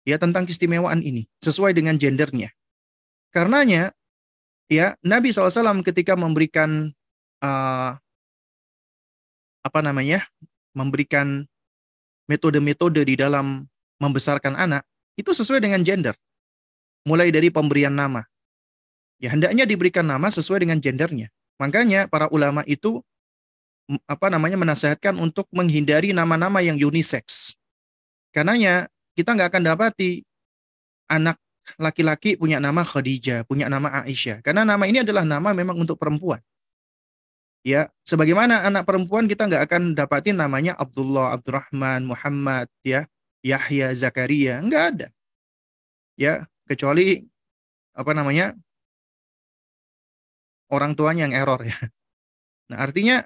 ya tentang keistimewaan ini sesuai dengan gendernya. Karenanya ya Nabi SAW ketika memberikan uh, apa namanya memberikan metode-metode di dalam membesarkan anak itu sesuai dengan gender. Mulai dari pemberian nama, ya hendaknya diberikan nama sesuai dengan gendernya. Makanya para ulama itu apa namanya menasehatkan untuk menghindari nama-nama yang unisex. Karenanya kita nggak akan dapati anak laki-laki punya nama Khadijah, punya nama Aisyah. Karena nama ini adalah nama memang untuk perempuan. Ya, sebagaimana anak perempuan kita nggak akan dapatin namanya Abdullah, Abdurrahman, Muhammad, ya, Yahya, Zakaria, nggak ada. Ya, kecuali apa namanya orang tuanya yang error ya. Nah, artinya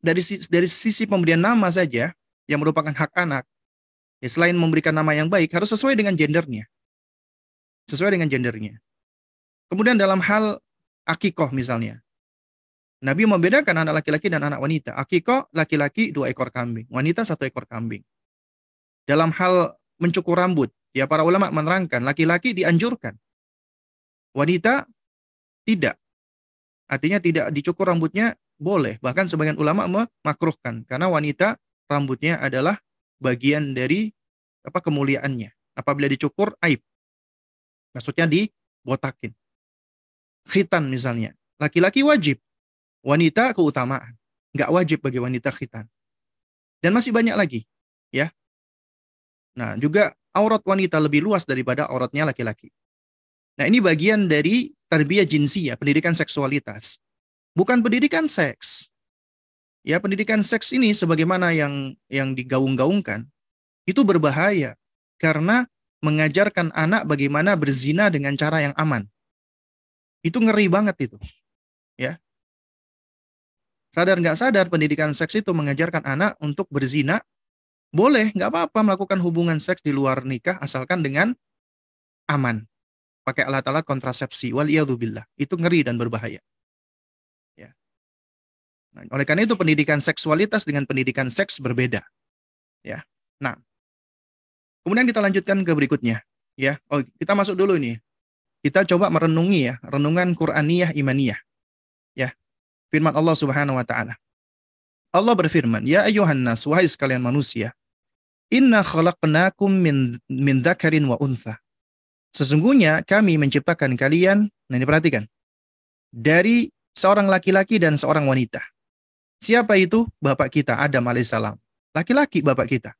dari dari sisi pemberian nama saja yang merupakan hak anak, ya selain memberikan nama yang baik harus sesuai dengan gendernya. Sesuai dengan gendernya. Kemudian dalam hal akikoh misalnya. Nabi membedakan anak laki-laki dan anak wanita. Akikoh laki-laki dua ekor kambing, wanita satu ekor kambing. Dalam hal mencukur rambut, ya para ulama menerangkan laki-laki dianjurkan. Wanita tidak. Artinya tidak dicukur rambutnya boleh. Bahkan sebagian ulama memakruhkan karena wanita rambutnya adalah bagian dari apa kemuliaannya. Apabila dicukur aib. Maksudnya dibotakin. Khitan misalnya. Laki-laki wajib. Wanita keutamaan. Nggak wajib bagi wanita khitan. Dan masih banyak lagi. ya. Nah, juga aurat wanita lebih luas daripada auratnya laki-laki. Nah, ini bagian dari tarbiyah ya, pendidikan seksualitas. Bukan pendidikan seks. Ya, pendidikan seks ini sebagaimana yang yang digaung-gaungkan itu berbahaya karena mengajarkan anak bagaimana berzina dengan cara yang aman. Itu ngeri banget itu. Ya. Sadar nggak sadar pendidikan seks itu mengajarkan anak untuk berzina boleh, nggak apa-apa melakukan hubungan seks di luar nikah asalkan dengan aman pakai alat-alat kontrasepsi. Wal billah. Itu ngeri dan berbahaya. Ya. Nah, oleh karena itu pendidikan seksualitas dengan pendidikan seks berbeda. Ya. Nah, kemudian kita lanjutkan ke berikutnya. Ya, oh kita masuk dulu ini. Kita coba merenungi ya, renungan Quraniyah imaniyah. Ya. Firman Allah Subhanahu wa taala. Allah berfirman, "Ya ayuhan nas, wahai sekalian manusia, inna khalaqnakum min min dzakarin wa untha." Sesungguhnya kami menciptakan kalian, nah ini perhatikan, dari seorang laki-laki dan seorang wanita. Siapa itu? Bapak kita, Adam alaihissalam. Laki-laki bapak kita.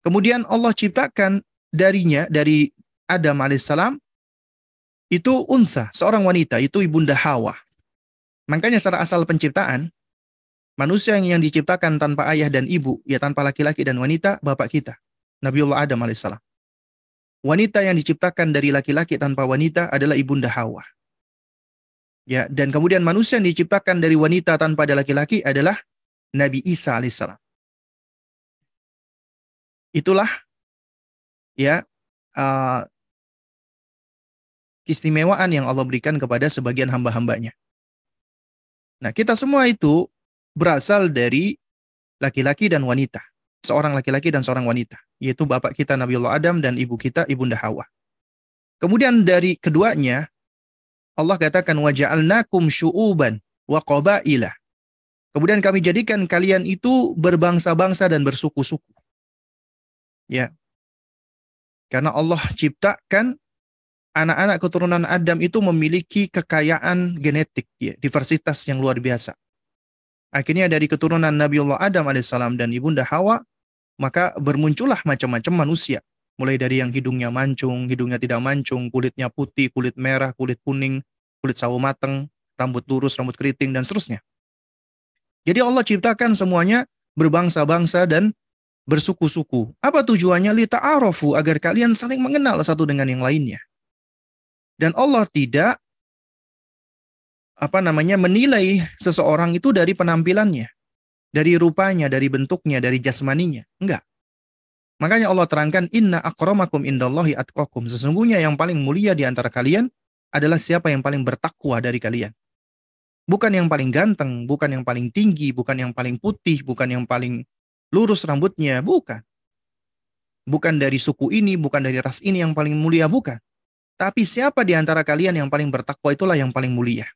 Kemudian Allah ciptakan darinya, dari Adam alaihissalam, itu unsa, seorang wanita, itu ibunda Hawa. Makanya secara asal penciptaan, manusia yang diciptakan tanpa ayah dan ibu, ya tanpa laki-laki dan wanita, bapak kita, Nabiullah Adam alaihissalam wanita yang diciptakan dari laki-laki tanpa wanita adalah ibunda Hawa. Ya, dan kemudian manusia yang diciptakan dari wanita tanpa ada laki-laki adalah Nabi Isa alaihissalam. Itulah ya uh, keistimewaan yang Allah berikan kepada sebagian hamba-hambanya. Nah, kita semua itu berasal dari laki-laki dan wanita seorang laki-laki dan seorang wanita, yaitu bapak kita Nabiullah Adam dan ibu kita Ibunda Hawa. Kemudian dari keduanya Allah katakan waja'alnakum syu'uban wa Kemudian kami jadikan kalian itu berbangsa-bangsa dan bersuku-suku. Ya. Karena Allah ciptakan anak-anak keturunan Adam itu memiliki kekayaan genetik, ya, diversitas yang luar biasa. Akhirnya dari keturunan Nabiullah Adam alaihissalam dan ibunda Hawa, maka bermuncullah macam-macam manusia. Mulai dari yang hidungnya mancung, hidungnya tidak mancung, kulitnya putih, kulit merah, kulit kuning, kulit sawo mateng, rambut lurus, rambut keriting, dan seterusnya. Jadi Allah ciptakan semuanya berbangsa-bangsa dan bersuku-suku. Apa tujuannya? Lita arofu agar kalian saling mengenal satu dengan yang lainnya. Dan Allah tidak apa namanya menilai seseorang itu dari penampilannya, dari rupanya, dari bentuknya, dari jasmaninya. Enggak. Makanya Allah terangkan inna akramakum indallahi atqakum. Sesungguhnya yang paling mulia di antara kalian adalah siapa yang paling bertakwa dari kalian. Bukan yang paling ganteng, bukan yang paling tinggi, bukan yang paling putih, bukan yang paling lurus rambutnya, bukan. Bukan dari suku ini, bukan dari ras ini yang paling mulia, bukan. Tapi siapa di antara kalian yang paling bertakwa itulah yang paling mulia.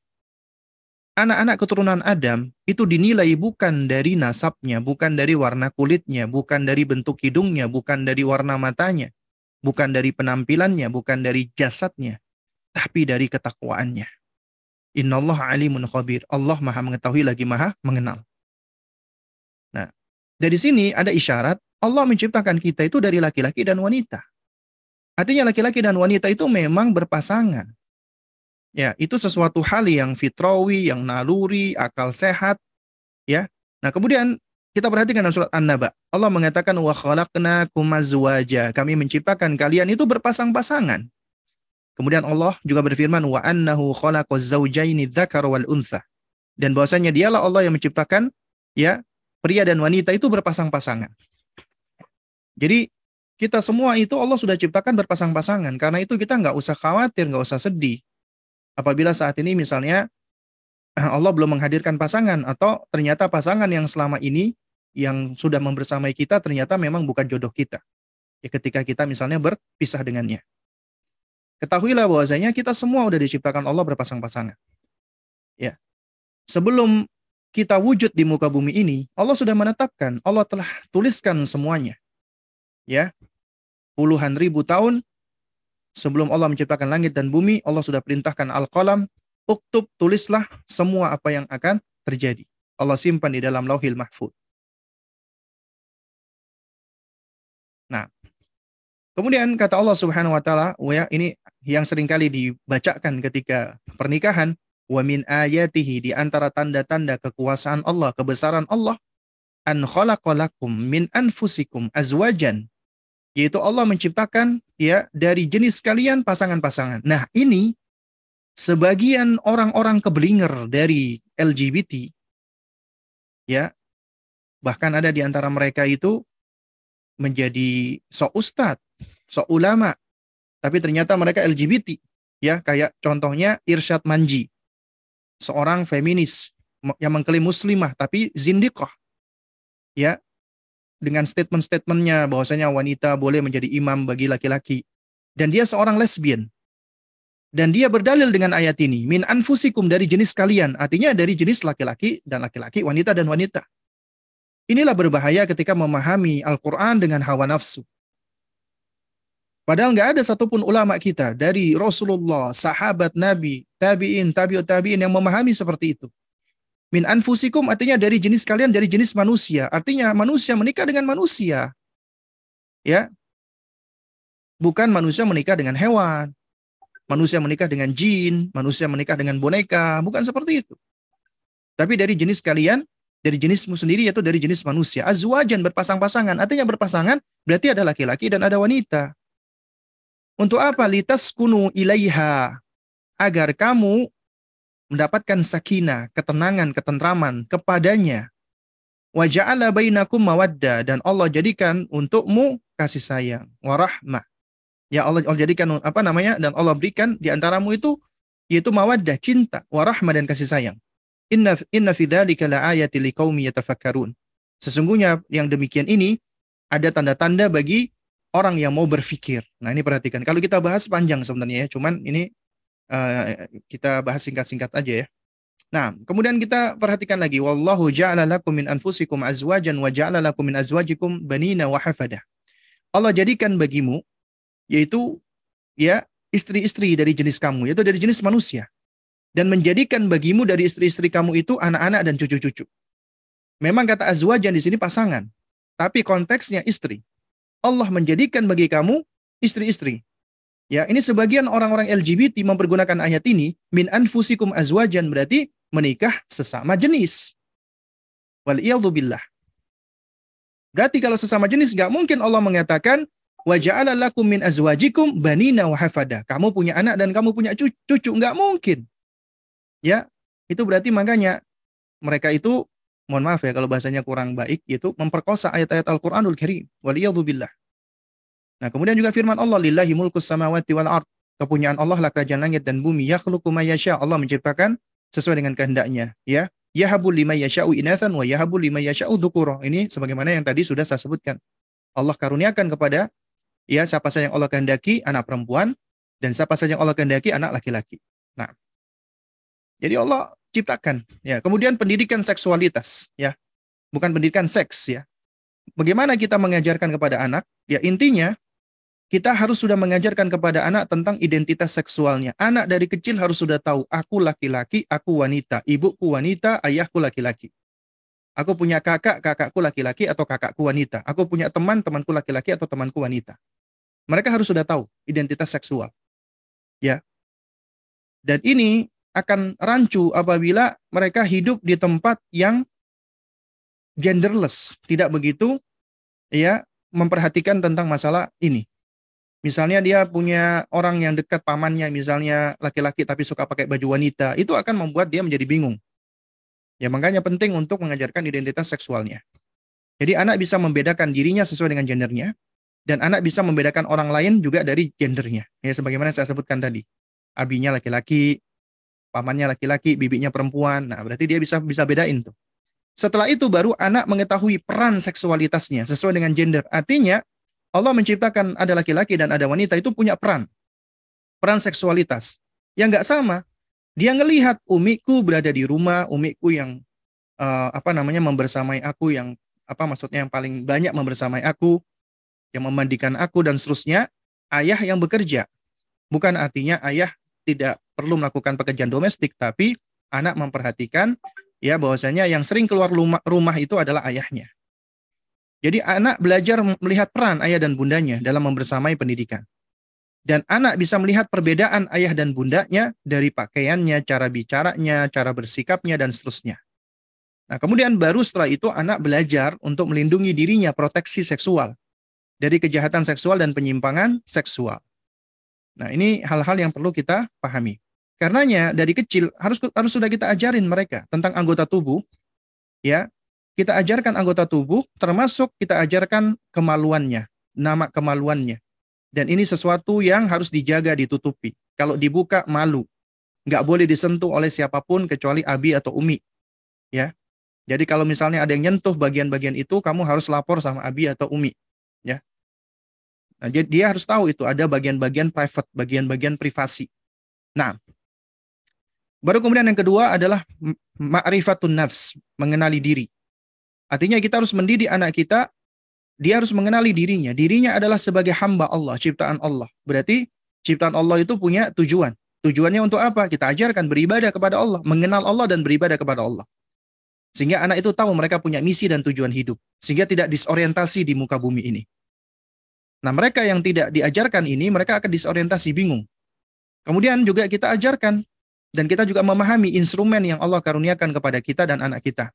Anak-anak keturunan Adam itu dinilai bukan dari nasabnya, bukan dari warna kulitnya, bukan dari bentuk hidungnya, bukan dari warna matanya, bukan dari penampilannya, bukan dari jasadnya, tapi dari ketakwaannya. Innallah alimun khabir. Allah maha mengetahui lagi maha mengenal. Nah, dari sini ada isyarat Allah menciptakan kita itu dari laki-laki dan wanita. Artinya laki-laki dan wanita itu memang berpasangan. Ya, itu sesuatu hal yang fitrawi, yang naluri, akal sehat. Ya. Nah, kemudian kita perhatikan dalam surat An-Naba. Allah mengatakan wa khalaqnakum azwaja. Kami menciptakan kalian itu berpasang-pasangan. Kemudian Allah juga berfirman wa annahu khalaqaz zawjaini dzakara wal untha. Dan bahwasanya dialah Allah yang menciptakan ya pria dan wanita itu berpasang-pasangan. Jadi kita semua itu Allah sudah ciptakan berpasang-pasangan. Karena itu kita nggak usah khawatir, nggak usah sedih. Apabila saat ini misalnya Allah belum menghadirkan pasangan atau ternyata pasangan yang selama ini yang sudah membersamai kita ternyata memang bukan jodoh kita. Ya ketika kita misalnya berpisah dengannya. Ketahuilah bahwasanya kita semua sudah diciptakan Allah berpasang-pasangan. Ya. Sebelum kita wujud di muka bumi ini, Allah sudah menetapkan, Allah telah tuliskan semuanya. Ya. Puluhan ribu tahun sebelum Allah menciptakan langit dan bumi, Allah sudah perintahkan al-qalam, uktub, tulislah semua apa yang akan terjadi. Allah simpan di dalam lauhil mahfud. Nah, kemudian kata Allah Subhanahu wa taala, ya ini yang sering kali dibacakan ketika pernikahan wa min ayatihi di antara tanda-tanda kekuasaan Allah, kebesaran Allah an khalaqalakum min anfusikum azwajan yaitu Allah menciptakan ya dari jenis kalian pasangan-pasangan. Nah, ini sebagian orang-orang keblinger dari LGBT ya bahkan ada di antara mereka itu menjadi sok ustad, sok ulama, tapi ternyata mereka LGBT. Ya, kayak contohnya Irsyad Manji. Seorang feminis yang mengklaim muslimah tapi zindiqah. Ya, dengan statement-statementnya bahwasanya wanita boleh menjadi imam bagi laki-laki. Dan dia seorang lesbian. Dan dia berdalil dengan ayat ini, min anfusikum dari jenis kalian, artinya dari jenis laki-laki dan laki-laki, wanita dan wanita. Inilah berbahaya ketika memahami Al-Quran dengan hawa nafsu. Padahal nggak ada satupun ulama kita dari Rasulullah, sahabat Nabi, tabiin, tabiut tabiin yang memahami seperti itu. Min anfusikum artinya dari jenis kalian, dari jenis manusia. Artinya manusia menikah dengan manusia. Ya. Bukan manusia menikah dengan hewan. Manusia menikah dengan jin, manusia menikah dengan boneka, bukan seperti itu. Tapi dari jenis kalian, dari jenismu sendiri yaitu dari jenis manusia. Azwajan berpasang-pasangan, artinya berpasangan berarti ada laki-laki dan ada wanita. Untuk apa? Litas kunu ilaiha. Agar kamu mendapatkan sakinah, ketenangan, ketentraman kepadanya. Wa ja'ala bainakum mawadda. Dan Allah jadikan untukmu kasih sayang. Warahmah. Ya Allah, Allah jadikan apa namanya? Dan Allah berikan di antaramu itu yaitu mawaddah, cinta, warahmah dan kasih sayang. Inna inna fi dzalika laayati liqaumi yatafakkarun. Sesungguhnya yang demikian ini ada tanda-tanda bagi orang yang mau berpikir. Nah ini perhatikan. Kalau kita bahas panjang sebenarnya ya, cuman ini uh, kita bahas singkat-singkat aja ya. Nah, kemudian kita perhatikan lagi wallahu ja'ala lakum min anfusikum azwajan wa ja'ala lakum min azwajikum banina wa hafada. Allah jadikan bagimu yaitu ya istri-istri dari jenis kamu yaitu dari jenis manusia dan menjadikan bagimu dari istri-istri kamu itu anak-anak dan cucu-cucu. Memang kata azwajan di sini pasangan, tapi konteksnya istri. Allah menjadikan bagi kamu istri-istri. Ya, ini sebagian orang-orang LGBT mempergunakan ayat ini min anfusikum azwajan berarti menikah sesama jenis. Wal billah. Berarti kalau sesama jenis nggak mungkin Allah mengatakan wa ja'ala lakum min azwajikum banina wa hafada. Kamu punya anak dan kamu punya cucu, nggak mungkin. Ya, itu berarti makanya mereka itu mohon maaf ya kalau bahasanya kurang baik itu memperkosa ayat-ayat Al-Qur'anul Karim. Wal billah. Nah, kemudian juga firman Allah lillahi mulkus samawati wal ard. Kepunyaan Allah lah kerajaan langit dan bumi. Yakhluqu ma yasha. Allah menciptakan sesuai dengan kehendaknya ya. Yahabu lima yasha'u inathan wa yahabu lima yasha'u dzukura ini sebagaimana yang tadi sudah saya sebutkan. Allah karuniakan kepada ya siapa saja yang Allah kehendaki anak perempuan dan siapa saja yang Allah kehendaki anak laki-laki. Nah. Jadi Allah ciptakan ya. Kemudian pendidikan seksualitas ya. Bukan pendidikan seks ya. Bagaimana kita mengajarkan kepada anak? Ya intinya kita harus sudah mengajarkan kepada anak tentang identitas seksualnya. Anak dari kecil harus sudah tahu, aku laki-laki, aku wanita, ibuku wanita, ayahku laki-laki. Aku punya kakak, kakakku laki-laki atau kakakku wanita. Aku punya teman, temanku laki-laki atau temanku wanita. Mereka harus sudah tahu identitas seksual. Ya. Dan ini akan rancu apabila mereka hidup di tempat yang genderless, tidak begitu ya memperhatikan tentang masalah ini. Misalnya dia punya orang yang dekat pamannya, misalnya laki-laki tapi suka pakai baju wanita, itu akan membuat dia menjadi bingung. Ya makanya penting untuk mengajarkan identitas seksualnya. Jadi anak bisa membedakan dirinya sesuai dengan gendernya, dan anak bisa membedakan orang lain juga dari gendernya. Ya sebagaimana saya sebutkan tadi. Abinya laki-laki, pamannya laki-laki, bibinya perempuan. Nah, berarti dia bisa bisa bedain tuh. Setelah itu baru anak mengetahui peran seksualitasnya sesuai dengan gender. Artinya Allah menciptakan ada laki-laki dan ada wanita itu punya peran. Peran seksualitas. Yang nggak sama. Dia ngelihat umiku berada di rumah, umiku yang uh, apa namanya membersamai aku yang apa maksudnya yang paling banyak membersamai aku, yang memandikan aku dan seterusnya, ayah yang bekerja. Bukan artinya ayah tidak perlu melakukan pekerjaan domestik, tapi anak memperhatikan ya bahwasanya yang sering keluar rumah, rumah itu adalah ayahnya. Jadi anak belajar melihat peran ayah dan bundanya dalam membersamai pendidikan. Dan anak bisa melihat perbedaan ayah dan bundanya dari pakaiannya, cara bicaranya, cara bersikapnya, dan seterusnya. Nah, kemudian baru setelah itu anak belajar untuk melindungi dirinya proteksi seksual dari kejahatan seksual dan penyimpangan seksual. Nah, ini hal-hal yang perlu kita pahami. Karenanya dari kecil harus harus sudah kita ajarin mereka tentang anggota tubuh ya kita ajarkan anggota tubuh, termasuk kita ajarkan kemaluannya, nama kemaluannya. Dan ini sesuatu yang harus dijaga, ditutupi. Kalau dibuka, malu. Nggak boleh disentuh oleh siapa pun kecuali abi atau umi. Ya. Jadi kalau misalnya ada yang nyentuh bagian-bagian itu, kamu harus lapor sama abi atau umi. Ya. Nah, dia harus tahu itu ada bagian-bagian private, bagian-bagian privasi. Nah, baru kemudian yang kedua adalah ma'rifatun nafs, mengenali diri. Artinya kita harus mendidik anak kita, dia harus mengenali dirinya. Dirinya adalah sebagai hamba Allah, ciptaan Allah. Berarti ciptaan Allah itu punya tujuan. Tujuannya untuk apa? Kita ajarkan beribadah kepada Allah, mengenal Allah dan beribadah kepada Allah. Sehingga anak itu tahu mereka punya misi dan tujuan hidup. Sehingga tidak disorientasi di muka bumi ini. Nah mereka yang tidak diajarkan ini, mereka akan disorientasi, bingung. Kemudian juga kita ajarkan dan kita juga memahami instrumen yang Allah karuniakan kepada kita dan anak kita.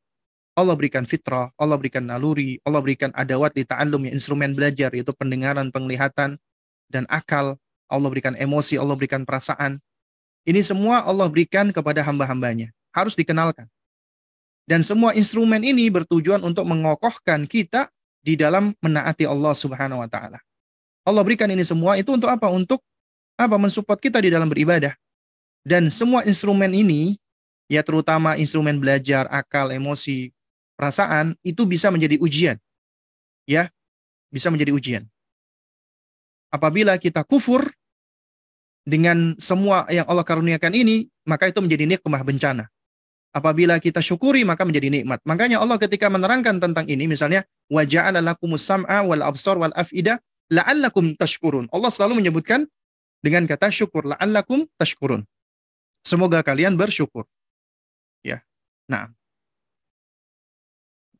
Allah berikan fitrah, Allah berikan naluri, Allah berikan adawat di ta'allum, instrumen belajar, yaitu pendengaran, penglihatan, dan akal. Allah berikan emosi, Allah berikan perasaan. Ini semua Allah berikan kepada hamba-hambanya. Harus dikenalkan. Dan semua instrumen ini bertujuan untuk mengokohkan kita di dalam menaati Allah Subhanahu wa taala. Allah berikan ini semua itu untuk apa? Untuk apa? Mensupport kita di dalam beribadah. Dan semua instrumen ini ya terutama instrumen belajar, akal, emosi, perasaan itu bisa menjadi ujian. Ya, bisa menjadi ujian. Apabila kita kufur dengan semua yang Allah karuniakan ini, maka itu menjadi nikmah bencana. Apabila kita syukuri maka menjadi nikmat. Makanya Allah ketika menerangkan tentang ini misalnya wa lakumus sam'a wal absar wal. Allah selalu menyebutkan dengan kata syukur la'allakum tashkurun. Semoga kalian bersyukur. Ya. Nah.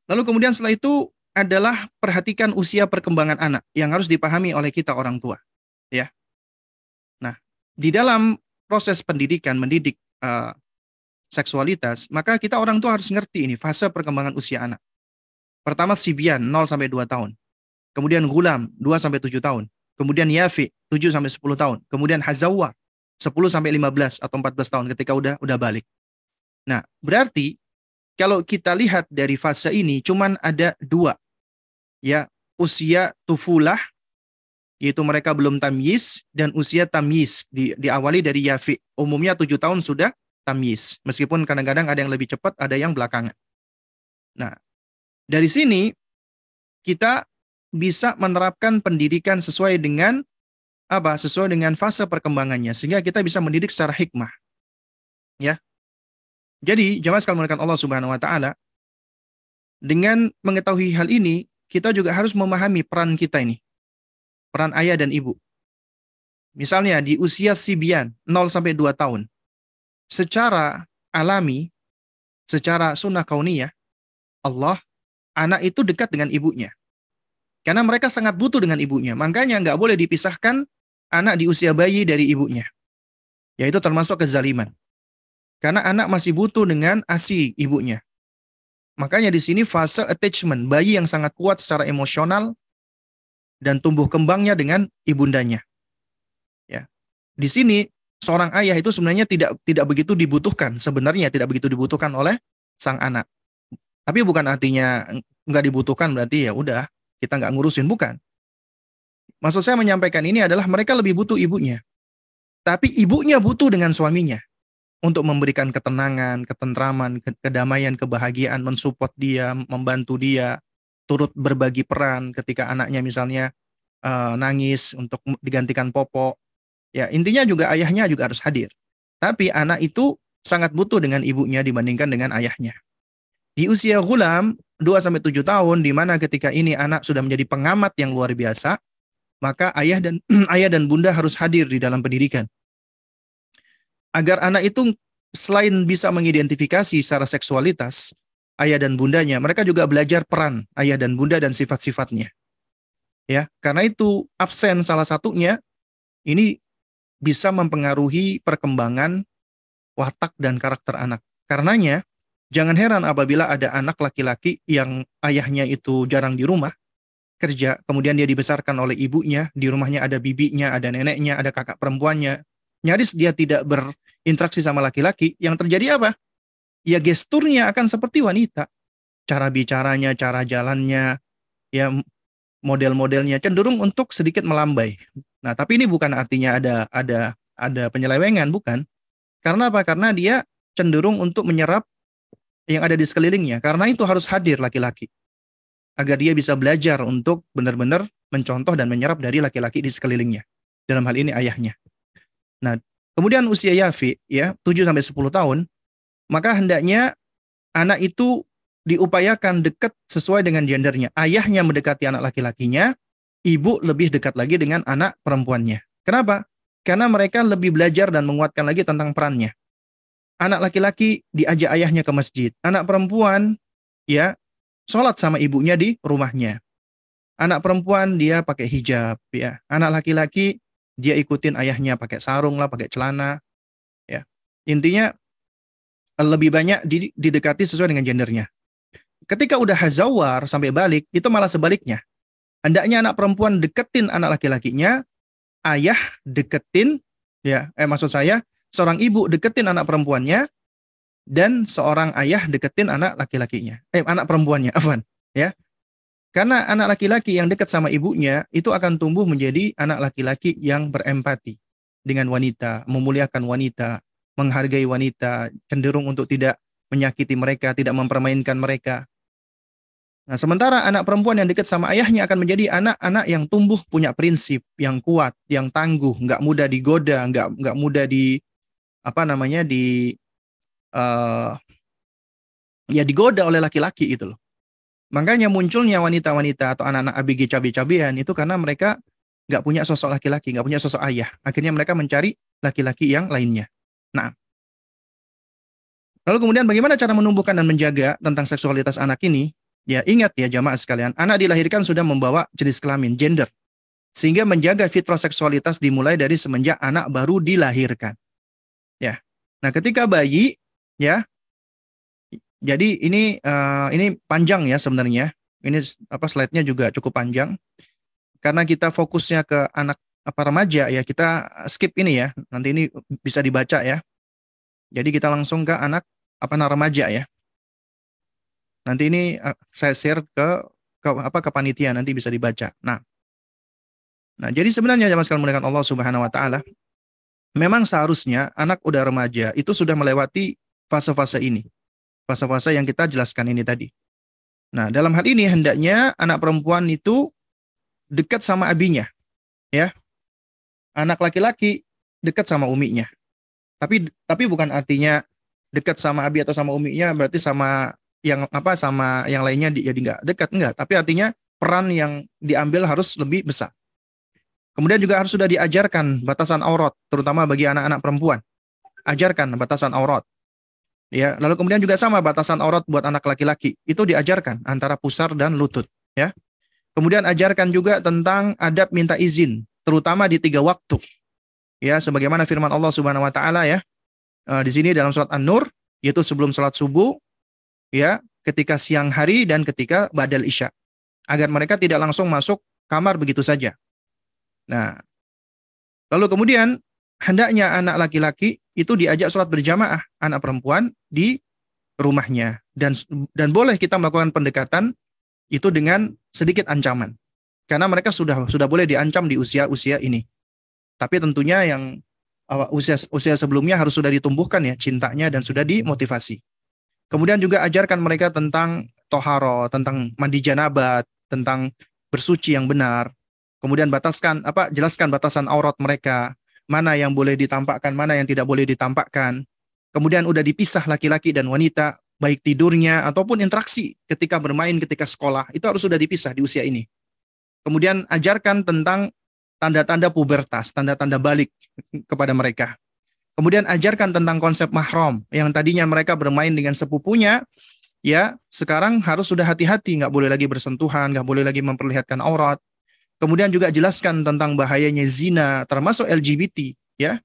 Lalu kemudian setelah itu adalah perhatikan usia perkembangan anak yang harus dipahami oleh kita orang tua. Ya. Nah, di dalam proses pendidikan mendidik uh, seksualitas, maka kita orang tua harus ngerti ini fase perkembangan usia anak. Pertama Sibian 0 sampai 2 tahun. Kemudian Gulam 2 sampai 7 tahun. Kemudian Yafi 7 sampai 10 tahun. Kemudian Hazawar 10 sampai 15 atau 14 tahun ketika udah udah balik. Nah, berarti kalau kita lihat dari fase ini cuman ada dua. Ya, usia tufulah yaitu mereka belum tamyiz dan usia tamyiz di, diawali dari yafi. Umumnya 7 tahun sudah tamyiz. Meskipun kadang-kadang ada yang lebih cepat, ada yang belakangan. Nah, dari sini kita bisa menerapkan pendidikan sesuai dengan apa? Sesuai dengan fase perkembangannya sehingga kita bisa mendidik secara hikmah. Ya. Jadi, jemaah sekalian mengatakan Allah Subhanahu wa taala dengan mengetahui hal ini, kita juga harus memahami peran kita ini. Peran ayah dan ibu. Misalnya di usia sibian 0 sampai 2 tahun secara alami, secara sunnah kauniyah, Allah, anak itu dekat dengan ibunya. Karena mereka sangat butuh dengan ibunya. Makanya nggak boleh dipisahkan anak di usia bayi dari ibunya. Yaitu termasuk kezaliman. Karena anak masih butuh dengan asi ibunya. Makanya di sini fase attachment, bayi yang sangat kuat secara emosional dan tumbuh kembangnya dengan ibundanya. Ya. Di sini seorang ayah itu sebenarnya tidak tidak begitu dibutuhkan sebenarnya tidak begitu dibutuhkan oleh sang anak tapi bukan artinya nggak dibutuhkan berarti ya udah kita nggak ngurusin bukan maksud saya menyampaikan ini adalah mereka lebih butuh ibunya tapi ibunya butuh dengan suaminya untuk memberikan ketenangan, ketentraman, kedamaian, kebahagiaan, mensupport dia, membantu dia, turut berbagi peran ketika anaknya misalnya uh, nangis untuk digantikan popok, Ya, intinya juga ayahnya juga harus hadir. Tapi anak itu sangat butuh dengan ibunya dibandingkan dengan ayahnya. Di usia gulam 2 sampai 7 tahun di mana ketika ini anak sudah menjadi pengamat yang luar biasa, maka ayah dan (clears throat) ayah dan bunda harus hadir di dalam pendidikan. Agar anak itu selain bisa mengidentifikasi secara seksualitas ayah dan bundanya, mereka juga belajar peran ayah dan bunda dan sifat-sifatnya. Ya, karena itu absen salah satunya ini bisa mempengaruhi perkembangan watak dan karakter anak. Karenanya, jangan heran apabila ada anak laki-laki yang ayahnya itu jarang di rumah, kerja, kemudian dia dibesarkan oleh ibunya, di rumahnya ada bibinya, ada neneknya, ada kakak perempuannya. Nyaris dia tidak berinteraksi sama laki-laki, yang terjadi apa? Ya gesturnya akan seperti wanita. Cara bicaranya, cara jalannya, ya model-modelnya cenderung untuk sedikit melambai. Nah, tapi ini bukan artinya ada ada ada penyelewengan, bukan. Karena apa? Karena dia cenderung untuk menyerap yang ada di sekelilingnya. Karena itu harus hadir laki-laki. Agar dia bisa belajar untuk benar-benar mencontoh dan menyerap dari laki-laki di sekelilingnya. Dalam hal ini ayahnya. Nah, kemudian usia Yafi ya, 7 sampai 10 tahun, maka hendaknya anak itu diupayakan dekat sesuai dengan gendernya. Ayahnya mendekati anak laki-lakinya, ibu lebih dekat lagi dengan anak perempuannya. Kenapa? Karena mereka lebih belajar dan menguatkan lagi tentang perannya. Anak laki-laki diajak ayahnya ke masjid. Anak perempuan ya sholat sama ibunya di rumahnya. Anak perempuan dia pakai hijab ya. Anak laki-laki dia ikutin ayahnya pakai sarung lah, pakai celana. Ya. Intinya lebih banyak didekati sesuai dengan gendernya. Ketika udah hazawar sampai balik, itu malah sebaliknya. Hendaknya anak perempuan deketin anak laki-lakinya, ayah deketin, ya, eh maksud saya, seorang ibu deketin anak perempuannya, dan seorang ayah deketin anak laki-lakinya. Eh, anak perempuannya, (laughs) Afan. Ya. Karena anak laki-laki yang dekat sama ibunya, itu akan tumbuh menjadi anak laki-laki yang berempati dengan wanita, memuliakan wanita, menghargai wanita, cenderung untuk tidak menyakiti mereka, tidak mempermainkan mereka. Nah, sementara anak perempuan yang dekat sama ayahnya akan menjadi anak-anak yang tumbuh punya prinsip, yang kuat, yang tangguh, nggak mudah digoda, nggak nggak mudah di apa namanya di uh, ya digoda oleh laki-laki itu loh. Makanya munculnya wanita-wanita atau anak-anak ABG cabai-cabean itu karena mereka nggak punya sosok laki-laki, nggak punya sosok ayah. Akhirnya mereka mencari laki-laki yang lainnya. Nah, lalu kemudian bagaimana cara menumbuhkan dan menjaga tentang seksualitas anak ini? Ya ingat ya jamaah sekalian, anak dilahirkan sudah membawa jenis kelamin, gender. Sehingga menjaga fitrah seksualitas dimulai dari semenjak anak baru dilahirkan. Ya. Nah, ketika bayi ya jadi ini uh, ini panjang ya sebenarnya. Ini apa slide-nya juga cukup panjang. Karena kita fokusnya ke anak apa remaja ya, kita skip ini ya. Nanti ini bisa dibaca ya. Jadi kita langsung ke anak apa anak remaja ya. Nanti ini uh, saya share ke ke apa ke panitia nanti bisa dibaca. Nah. Nah, jadi sebenarnya jamaah sekalian menggunakan Allah Subhanahu wa taala memang seharusnya anak udah remaja itu sudah melewati fase-fase ini fase-fase yang kita jelaskan ini tadi. Nah, dalam hal ini hendaknya anak perempuan itu dekat sama abinya. Ya. Anak laki-laki dekat sama uminya. Tapi tapi bukan artinya dekat sama abi atau sama uminya berarti sama yang apa sama yang lainnya jadi nggak dekat enggak, tapi artinya peran yang diambil harus lebih besar. Kemudian juga harus sudah diajarkan batasan aurat, terutama bagi anak-anak perempuan. Ajarkan batasan aurat. Ya, lalu kemudian juga sama batasan aurat buat anak laki-laki. Itu diajarkan antara pusar dan lutut, ya. Kemudian ajarkan juga tentang adab minta izin, terutama di tiga waktu. Ya, sebagaimana firman Allah Subhanahu wa taala ya. Uh, di sini dalam surat An-Nur yaitu sebelum sholat subuh, ya, ketika siang hari dan ketika badal isya. Agar mereka tidak langsung masuk kamar begitu saja. Nah, lalu kemudian hendaknya anak laki-laki itu diajak sholat berjamaah anak perempuan di rumahnya. Dan dan boleh kita melakukan pendekatan itu dengan sedikit ancaman. Karena mereka sudah sudah boleh diancam di usia-usia ini. Tapi tentunya yang usia usia sebelumnya harus sudah ditumbuhkan ya cintanya dan sudah dimotivasi. Kemudian juga ajarkan mereka tentang toharo tentang mandi janabat tentang bersuci yang benar. Kemudian bataskan apa jelaskan batasan aurat mereka mana yang boleh ditampakkan, mana yang tidak boleh ditampakkan. Kemudian udah dipisah laki-laki dan wanita, baik tidurnya ataupun interaksi ketika bermain, ketika sekolah, itu harus sudah dipisah di usia ini. Kemudian ajarkan tentang tanda-tanda pubertas, tanda-tanda balik kepada mereka. Kemudian ajarkan tentang konsep mahram yang tadinya mereka bermain dengan sepupunya, ya sekarang harus sudah hati-hati, nggak boleh lagi bersentuhan, nggak boleh lagi memperlihatkan aurat, Kemudian juga jelaskan tentang bahayanya zina termasuk LGBT ya.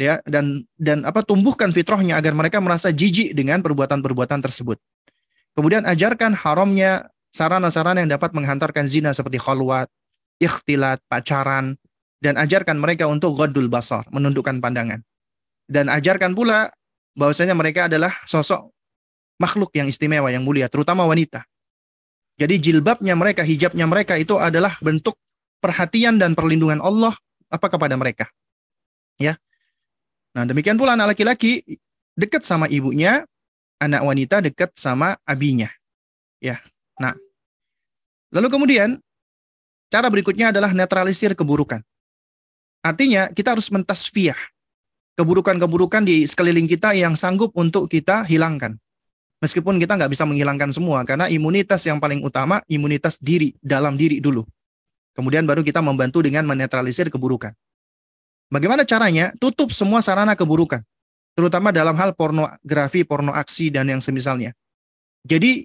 Ya, dan dan apa tumbuhkan fitrahnya agar mereka merasa jijik dengan perbuatan-perbuatan tersebut. Kemudian ajarkan haramnya sarana-sarana yang dapat menghantarkan zina seperti khalwat, ikhtilat, pacaran dan ajarkan mereka untuk ghadul basar, menundukkan pandangan. Dan ajarkan pula bahwasanya mereka adalah sosok makhluk yang istimewa yang mulia, terutama wanita. Jadi jilbabnya mereka, hijabnya mereka itu adalah bentuk perhatian dan perlindungan Allah apa kepada mereka. Ya. Nah, demikian pula anak laki-laki dekat sama ibunya, anak wanita dekat sama abinya. Ya. Nah. Lalu kemudian cara berikutnya adalah netralisir keburukan. Artinya kita harus mentasfiyah keburukan-keburukan di sekeliling kita yang sanggup untuk kita hilangkan. Meskipun kita nggak bisa menghilangkan semua, karena imunitas yang paling utama, imunitas diri, dalam diri dulu. Kemudian baru kita membantu dengan menetralisir keburukan. Bagaimana caranya? Tutup semua sarana keburukan. Terutama dalam hal pornografi, porno aksi, dan yang semisalnya. Jadi,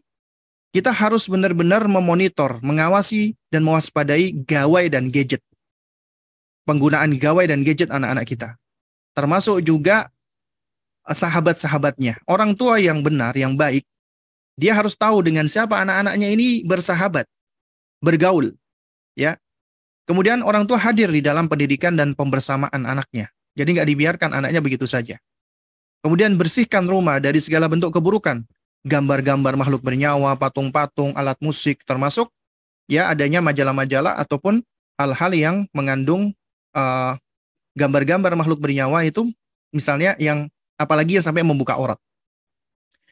kita harus benar-benar memonitor, mengawasi, dan mewaspadai gawai dan gadget. Penggunaan gawai dan gadget anak-anak kita. Termasuk juga sahabat-sahabatnya. Orang tua yang benar, yang baik, dia harus tahu dengan siapa anak-anaknya ini bersahabat, bergaul. Ya. Kemudian orang tua hadir di dalam pendidikan dan pembersamaan anaknya. Jadi nggak dibiarkan anaknya begitu saja. Kemudian bersihkan rumah dari segala bentuk keburukan. Gambar-gambar makhluk bernyawa, patung-patung, alat musik, termasuk ya adanya majalah-majalah ataupun hal-hal yang mengandung uh, gambar-gambar makhluk bernyawa itu misalnya yang apalagi yang sampai membuka aurat.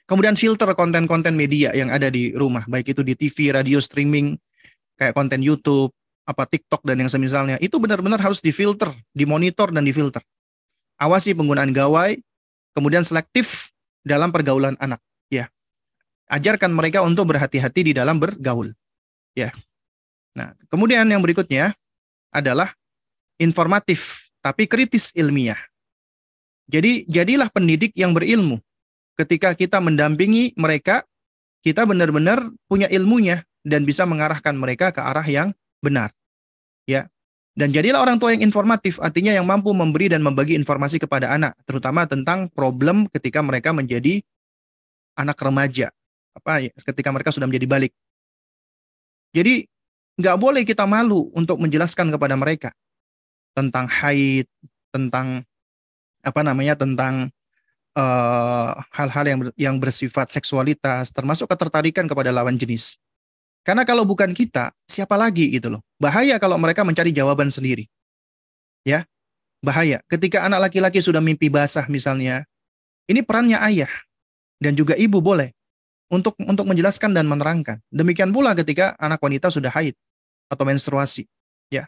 Kemudian filter konten-konten media yang ada di rumah, baik itu di TV, radio streaming, kayak konten YouTube, apa TikTok dan yang semisalnya, itu benar-benar harus difilter, dimonitor dan difilter. Awasi penggunaan gawai, kemudian selektif dalam pergaulan anak, ya. Ajarkan mereka untuk berhati-hati di dalam bergaul. Ya. Nah, kemudian yang berikutnya adalah informatif tapi kritis ilmiah. Jadi jadilah pendidik yang berilmu. Ketika kita mendampingi mereka, kita benar-benar punya ilmunya dan bisa mengarahkan mereka ke arah yang benar. Ya. Dan jadilah orang tua yang informatif, artinya yang mampu memberi dan membagi informasi kepada anak, terutama tentang problem ketika mereka menjadi anak remaja, apa ketika mereka sudah menjadi balik. Jadi nggak boleh kita malu untuk menjelaskan kepada mereka tentang haid, tentang apa namanya, tentang eh, hal-hal uh, yang yang bersifat seksualitas, termasuk ketertarikan kepada lawan jenis. Karena kalau bukan kita, siapa lagi gitu loh. Bahaya kalau mereka mencari jawaban sendiri. Ya, bahaya. Ketika anak laki-laki sudah mimpi basah misalnya, ini perannya ayah dan juga ibu boleh untuk untuk menjelaskan dan menerangkan. Demikian pula ketika anak wanita sudah haid atau menstruasi, ya.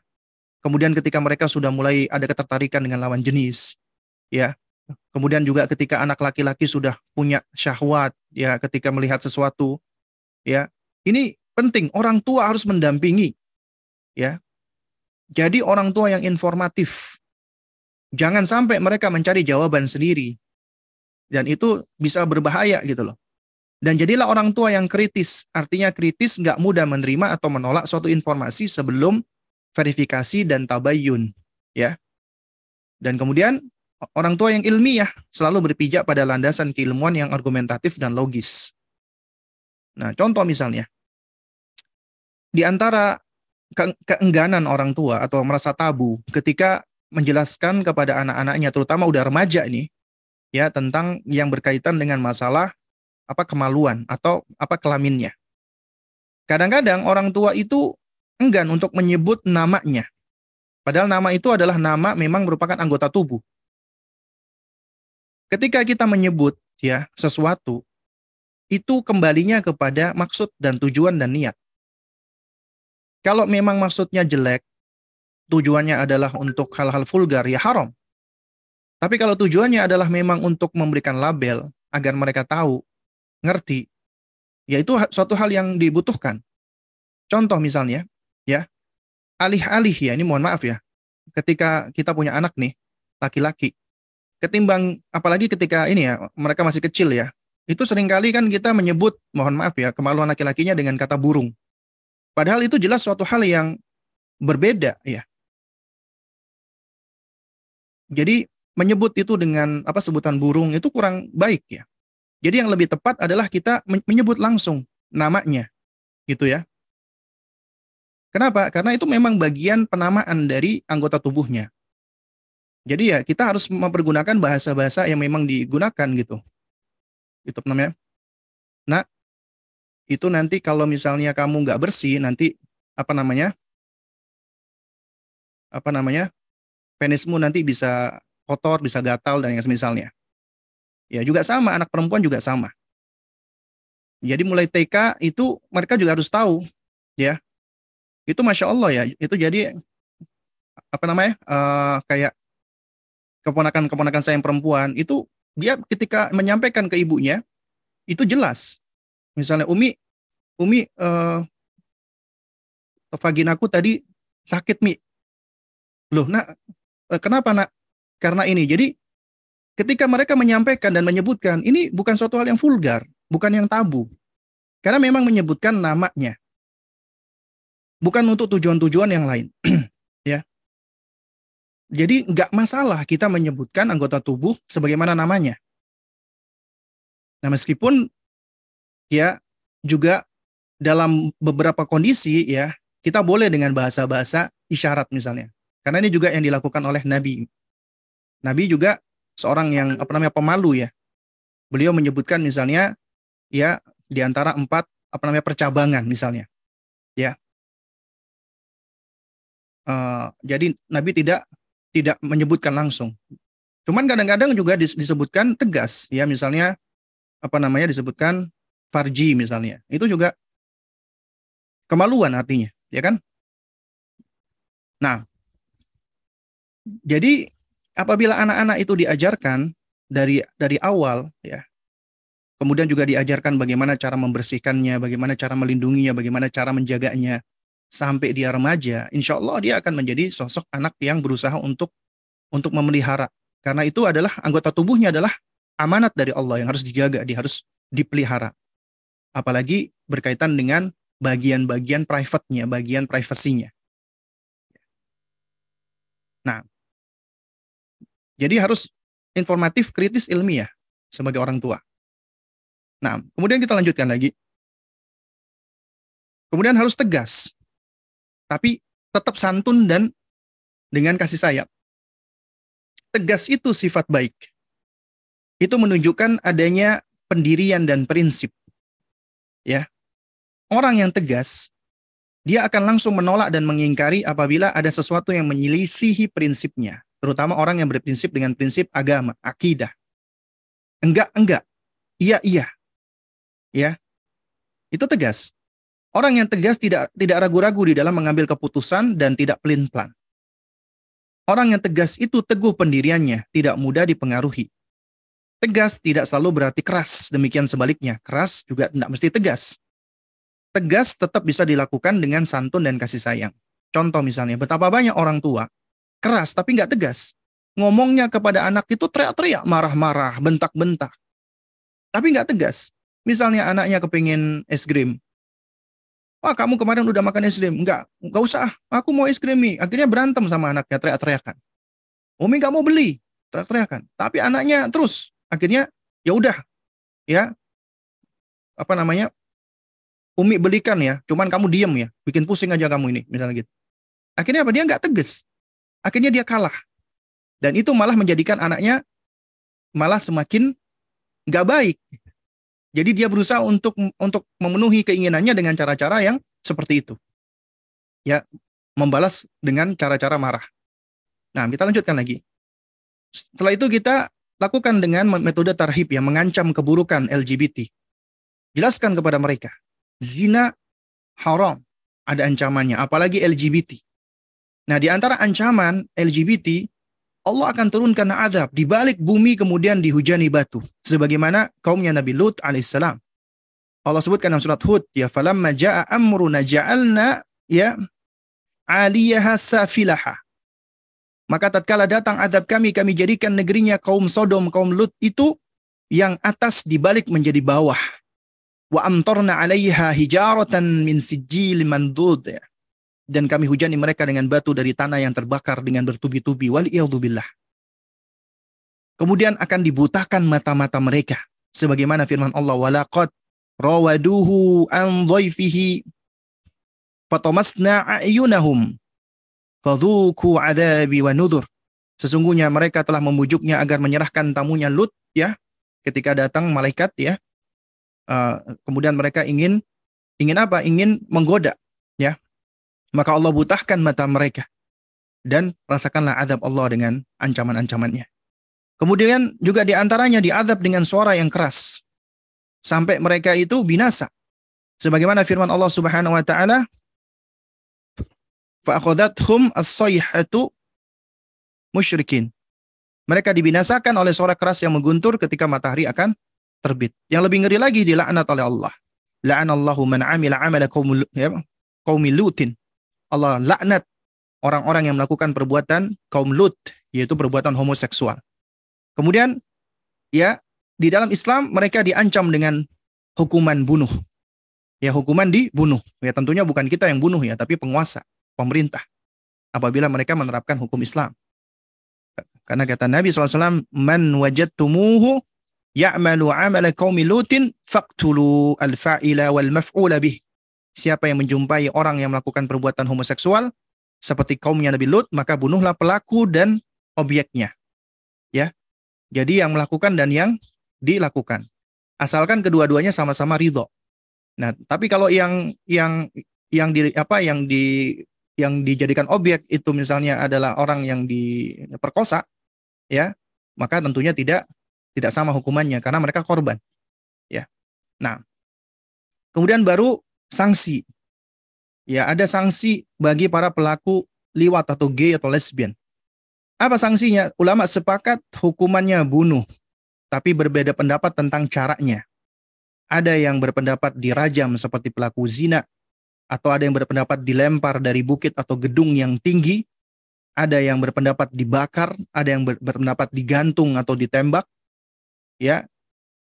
Kemudian ketika mereka sudah mulai ada ketertarikan dengan lawan jenis, ya. Kemudian juga ketika anak laki-laki sudah punya syahwat, ya, ketika melihat sesuatu, ya. Ini penting. Orang tua harus mendampingi ya. Jadi orang tua yang informatif. Jangan sampai mereka mencari jawaban sendiri. Dan itu bisa berbahaya gitu loh. Dan jadilah orang tua yang kritis. Artinya kritis nggak mudah menerima atau menolak suatu informasi sebelum verifikasi dan tabayun ya. Dan kemudian orang tua yang ilmiah selalu berpijak pada landasan keilmuan yang argumentatif dan logis nah contoh misalnya di antara ke keengganan orang tua atau merasa tabu ketika menjelaskan kepada anak-anaknya terutama udah remaja ini ya tentang yang berkaitan dengan masalah apa kemaluan atau apa kelaminnya. Kadang-kadang orang tua itu enggan untuk menyebut namanya. Padahal nama itu adalah nama memang merupakan anggota tubuh. Ketika kita menyebut ya sesuatu itu kembalinya kepada maksud dan tujuan dan niat. Kalau memang maksudnya jelek, tujuannya adalah untuk hal-hal vulgar, ya haram. Tapi kalau tujuannya adalah memang untuk memberikan label agar mereka tahu, ngerti, ya itu suatu hal yang dibutuhkan. Contoh misalnya, ya, alih-alih ya, ini mohon maaf ya, ketika kita punya anak nih, laki-laki, ketimbang, apalagi ketika ini ya, mereka masih kecil ya, itu sering kali kan kita menyebut, mohon maaf ya, kemaluan laki-lakinya dengan kata burung. Padahal itu jelas suatu hal yang berbeda ya. Jadi menyebut itu dengan apa sebutan burung itu kurang baik ya. Jadi yang lebih tepat adalah kita menyebut langsung namanya. Gitu ya. Kenapa? Karena itu memang bagian penamaan dari anggota tubuhnya. Jadi ya kita harus mempergunakan bahasa-bahasa yang memang digunakan gitu. Itu namanya. Nah, itu nanti kalau misalnya kamu nggak bersih nanti apa namanya apa namanya penismu nanti bisa kotor bisa gatal dan yang semisalnya ya juga sama anak perempuan juga sama jadi mulai TK itu mereka juga harus tahu ya itu masya Allah ya itu jadi apa namanya uh, kayak keponakan keponakan saya yang perempuan itu dia ketika menyampaikan ke ibunya itu jelas Misalnya Umi, Umi uh, vaginaku tadi sakit Mi. Loh, nak uh, kenapa nak? Karena ini. Jadi ketika mereka menyampaikan dan menyebutkan ini bukan suatu hal yang vulgar, bukan yang tabu. Karena memang menyebutkan namanya. Bukan untuk tujuan-tujuan yang lain. (clears throat) Jadi nggak masalah kita menyebutkan anggota tubuh sebagaimana namanya. Nah meskipun ya juga dalam beberapa kondisi ya kita boleh dengan bahasa-bahasa isyarat misalnya. Karena ini juga yang dilakukan oleh Nabi. Nabi juga seorang yang apa namanya pemalu ya. Beliau menyebutkan misalnya ya di antara empat apa namanya percabangan misalnya. Ya. Uh, jadi Nabi tidak tidak menyebutkan langsung. Cuman kadang-kadang juga disebutkan tegas ya misalnya apa namanya disebutkan farji misalnya. Itu juga kemaluan artinya, ya kan? Nah, jadi apabila anak-anak itu diajarkan dari dari awal ya Kemudian juga diajarkan bagaimana cara membersihkannya, bagaimana cara melindunginya, bagaimana cara menjaganya. Sampai dia remaja, insya Allah dia akan menjadi sosok anak yang berusaha untuk untuk memelihara. Karena itu adalah anggota tubuhnya adalah amanat dari Allah yang harus dijaga, dia harus dipelihara. Apalagi berkaitan dengan bagian-bagian private-nya, bagian privasinya. Nah, jadi harus informatif, kritis, ilmiah sebagai orang tua. Nah, kemudian kita lanjutkan lagi. Kemudian harus tegas, tapi tetap santun dan dengan kasih sayang. Tegas itu sifat baik. Itu menunjukkan adanya pendirian dan prinsip. Ya. Orang yang tegas, dia akan langsung menolak dan mengingkari apabila ada sesuatu yang menyelisihi prinsipnya, terutama orang yang berprinsip dengan prinsip agama, akidah. Enggak, enggak. Iya, iya ya itu tegas. Orang yang tegas tidak tidak ragu-ragu di dalam mengambil keputusan dan tidak pelin-pelan. Orang yang tegas itu teguh pendiriannya, tidak mudah dipengaruhi. Tegas tidak selalu berarti keras, demikian sebaliknya. Keras juga tidak mesti tegas. Tegas tetap bisa dilakukan dengan santun dan kasih sayang. Contoh misalnya, betapa banyak orang tua keras tapi nggak tegas. Ngomongnya kepada anak itu teriak-teriak, marah-marah, bentak-bentak. Tapi nggak tegas. Misalnya anaknya kepingin es krim. Wah kamu kemarin udah makan es krim. Enggak, enggak usah. Aku mau es krim nih. Akhirnya berantem sama anaknya, teriak-teriakan. Umi nggak mau beli, teriak-teriakan. Tapi anaknya terus. Akhirnya ya udah, ya apa namanya? Umi belikan ya, cuman kamu diem ya, bikin pusing aja kamu ini, misalnya gitu. Akhirnya apa? Dia nggak tegas. Akhirnya dia kalah. Dan itu malah menjadikan anaknya malah semakin nggak baik. Jadi dia berusaha untuk untuk memenuhi keinginannya dengan cara-cara yang seperti itu. Ya, membalas dengan cara-cara marah. Nah, kita lanjutkan lagi. Setelah itu kita lakukan dengan metode tarhib yang mengancam keburukan LGBT. Jelaskan kepada mereka, zina haram, ada ancamannya, apalagi LGBT. Nah, di antara ancaman LGBT Allah akan turunkan azab di balik bumi kemudian dihujani batu sebagaimana kaumnya Nabi Lut alaihissalam. Allah sebutkan dalam surat Hud ya falamma jaa amruna ja'alna ya aliyaha safilaha. Maka tatkala datang azab kami kami jadikan negerinya kaum Sodom kaum Lut itu yang atas dibalik menjadi bawah. Wa amtarna 'alaiha hijaratan min sijil mandud ya dan kami hujani mereka dengan batu dari tanah yang terbakar dengan bertubi-tubi waliyadzubillah. Kemudian akan dibutakan mata-mata mereka sebagaimana firman Allah walaqad rawaduhu an dhaifihi fatamasna a'yunahum fadhuku adabi wa nudhur. Sesungguhnya mereka telah membujuknya agar menyerahkan tamunya Lut ya ketika datang malaikat ya. Uh, kemudian mereka ingin ingin apa? Ingin menggoda maka Allah butahkan mata mereka dan rasakanlah azab Allah dengan ancaman-ancamannya. Kemudian juga di antaranya diazab dengan suara yang keras sampai mereka itu binasa. Sebagaimana firman Allah Subhanahu wa taala, "Fa'akhadhathum as-sayhatu musyrikin." Mereka dibinasakan oleh suara keras yang mengguntur ketika matahari akan terbit. Yang lebih ngeri lagi dilaknat oleh Allah. La'anallahu man 'amila 'amala qaumil ya, lutin Allah laknat orang-orang yang melakukan perbuatan kaum Lut, yaitu perbuatan homoseksual. Kemudian, ya, di dalam Islam mereka diancam dengan hukuman bunuh. Ya, hukuman dibunuh. Ya, tentunya bukan kita yang bunuh ya, tapi penguasa, pemerintah. Apabila mereka menerapkan hukum Islam. Karena kata Nabi SAW, Man wajadtumuhu ya'malu amala qaumi lutin faqtulu al-fa'ila wal maf'ula bih siapa yang menjumpai orang yang melakukan perbuatan homoseksual seperti kaumnya Nabi Lut, maka bunuhlah pelaku dan objeknya. Ya. Jadi yang melakukan dan yang dilakukan. Asalkan kedua-duanya sama-sama ridho. Nah, tapi kalau yang yang yang di apa yang di yang dijadikan objek itu misalnya adalah orang yang diperkosa, ya, maka tentunya tidak tidak sama hukumannya karena mereka korban. Ya. Nah, kemudian baru sanksi. Ya, ada sanksi bagi para pelaku liwat atau gay atau lesbian. Apa sanksinya? Ulama sepakat hukumannya bunuh, tapi berbeda pendapat tentang caranya. Ada yang berpendapat dirajam seperti pelaku zina, atau ada yang berpendapat dilempar dari bukit atau gedung yang tinggi, ada yang berpendapat dibakar, ada yang berpendapat digantung atau ditembak. Ya.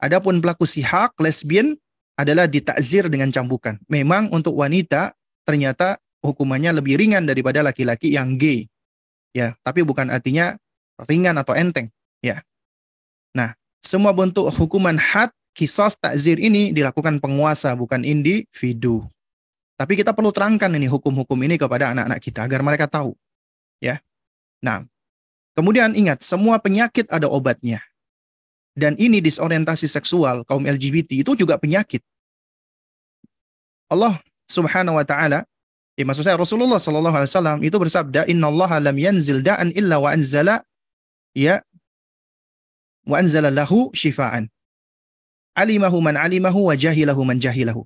Adapun pelaku sihak, lesbian adalah ditakzir dengan cambukan. Memang untuk wanita ternyata hukumannya lebih ringan daripada laki-laki yang gay. Ya, tapi bukan artinya ringan atau enteng, ya. Nah, semua bentuk hukuman had, kisos, takzir ini dilakukan penguasa bukan individu. Tapi kita perlu terangkan ini hukum-hukum ini kepada anak-anak kita agar mereka tahu. Ya. Nah, kemudian ingat semua penyakit ada obatnya. Dan ini disorientasi seksual kaum LGBT itu juga penyakit. Allah Subhanahu wa taala Ya, maksud saya Rasulullah Shallallahu Alaihi Wasallam itu bersabda, Inna lam yanzil da'an illa wa anzala ya wa anzala lahu shifaan. Alimahu man alimahu wa jahilahu man jahilahu.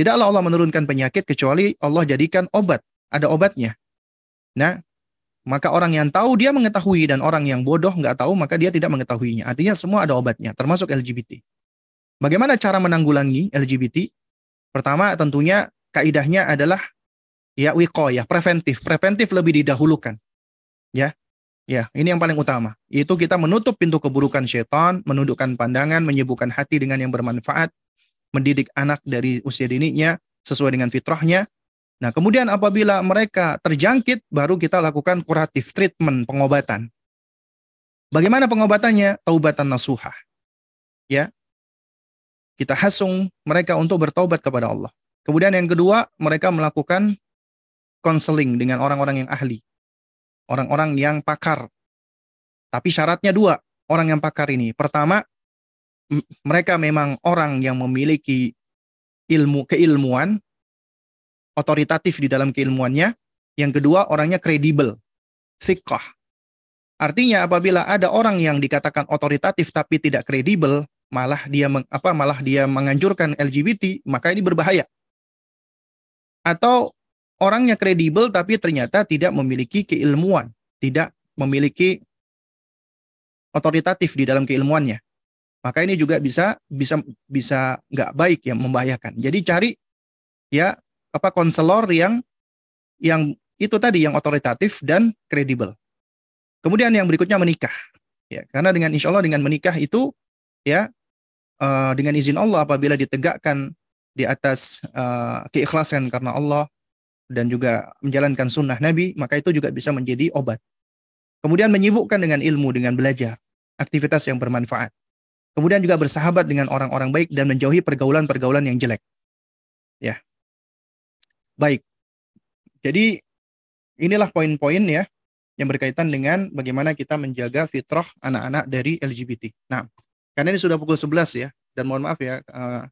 Tidaklah Allah menurunkan penyakit kecuali Allah jadikan obat, ada obatnya. Nah, maka orang yang tahu dia mengetahui dan orang yang bodoh nggak tahu maka dia tidak mengetahuinya. Artinya semua ada obatnya, termasuk LGBT. Bagaimana cara menanggulangi LGBT? Pertama tentunya kaidahnya adalah ya ya preventif. Preventif lebih didahulukan. Ya. Ya, ini yang paling utama. Itu kita menutup pintu keburukan setan, menundukkan pandangan, menyibukkan hati dengan yang bermanfaat, mendidik anak dari usia dininya sesuai dengan fitrahnya. Nah, kemudian apabila mereka terjangkit, baru kita lakukan kuratif treatment, pengobatan. Bagaimana pengobatannya? Taubatan nasuhah. Ya. Kita hasung mereka untuk bertaubat kepada Allah. Kemudian yang kedua, mereka melakukan konseling dengan orang-orang yang ahli. Orang-orang yang pakar. Tapi syaratnya dua, orang yang pakar ini. Pertama, mereka memang orang yang memiliki ilmu keilmuan, otoritatif di dalam keilmuannya. Yang kedua, orangnya kredibel, thiqah. Artinya apabila ada orang yang dikatakan otoritatif tapi tidak kredibel, malah dia meng, apa malah dia menganjurkan LGBT, maka ini berbahaya. Atau orangnya kredibel tapi ternyata tidak memiliki keilmuan, tidak memiliki otoritatif di dalam keilmuannya. Maka ini juga bisa bisa bisa nggak baik ya membahayakan. Jadi cari ya apa konselor yang yang itu tadi yang otoritatif dan kredibel. Kemudian yang berikutnya menikah. Ya, karena dengan insya Allah dengan menikah itu ya uh, dengan izin Allah apabila ditegakkan di atas uh, keikhlasan karena Allah dan juga menjalankan sunnah Nabi, maka itu juga bisa menjadi obat. Kemudian menyibukkan dengan ilmu, dengan belajar, aktivitas yang bermanfaat. Kemudian juga bersahabat dengan orang-orang baik dan menjauhi pergaulan-pergaulan yang jelek. Ya. Baik. Jadi inilah poin-poin ya yang berkaitan dengan bagaimana kita menjaga fitrah anak-anak dari LGBT. Nah, karena ini sudah pukul 11 ya, dan mohon maaf ya, uh,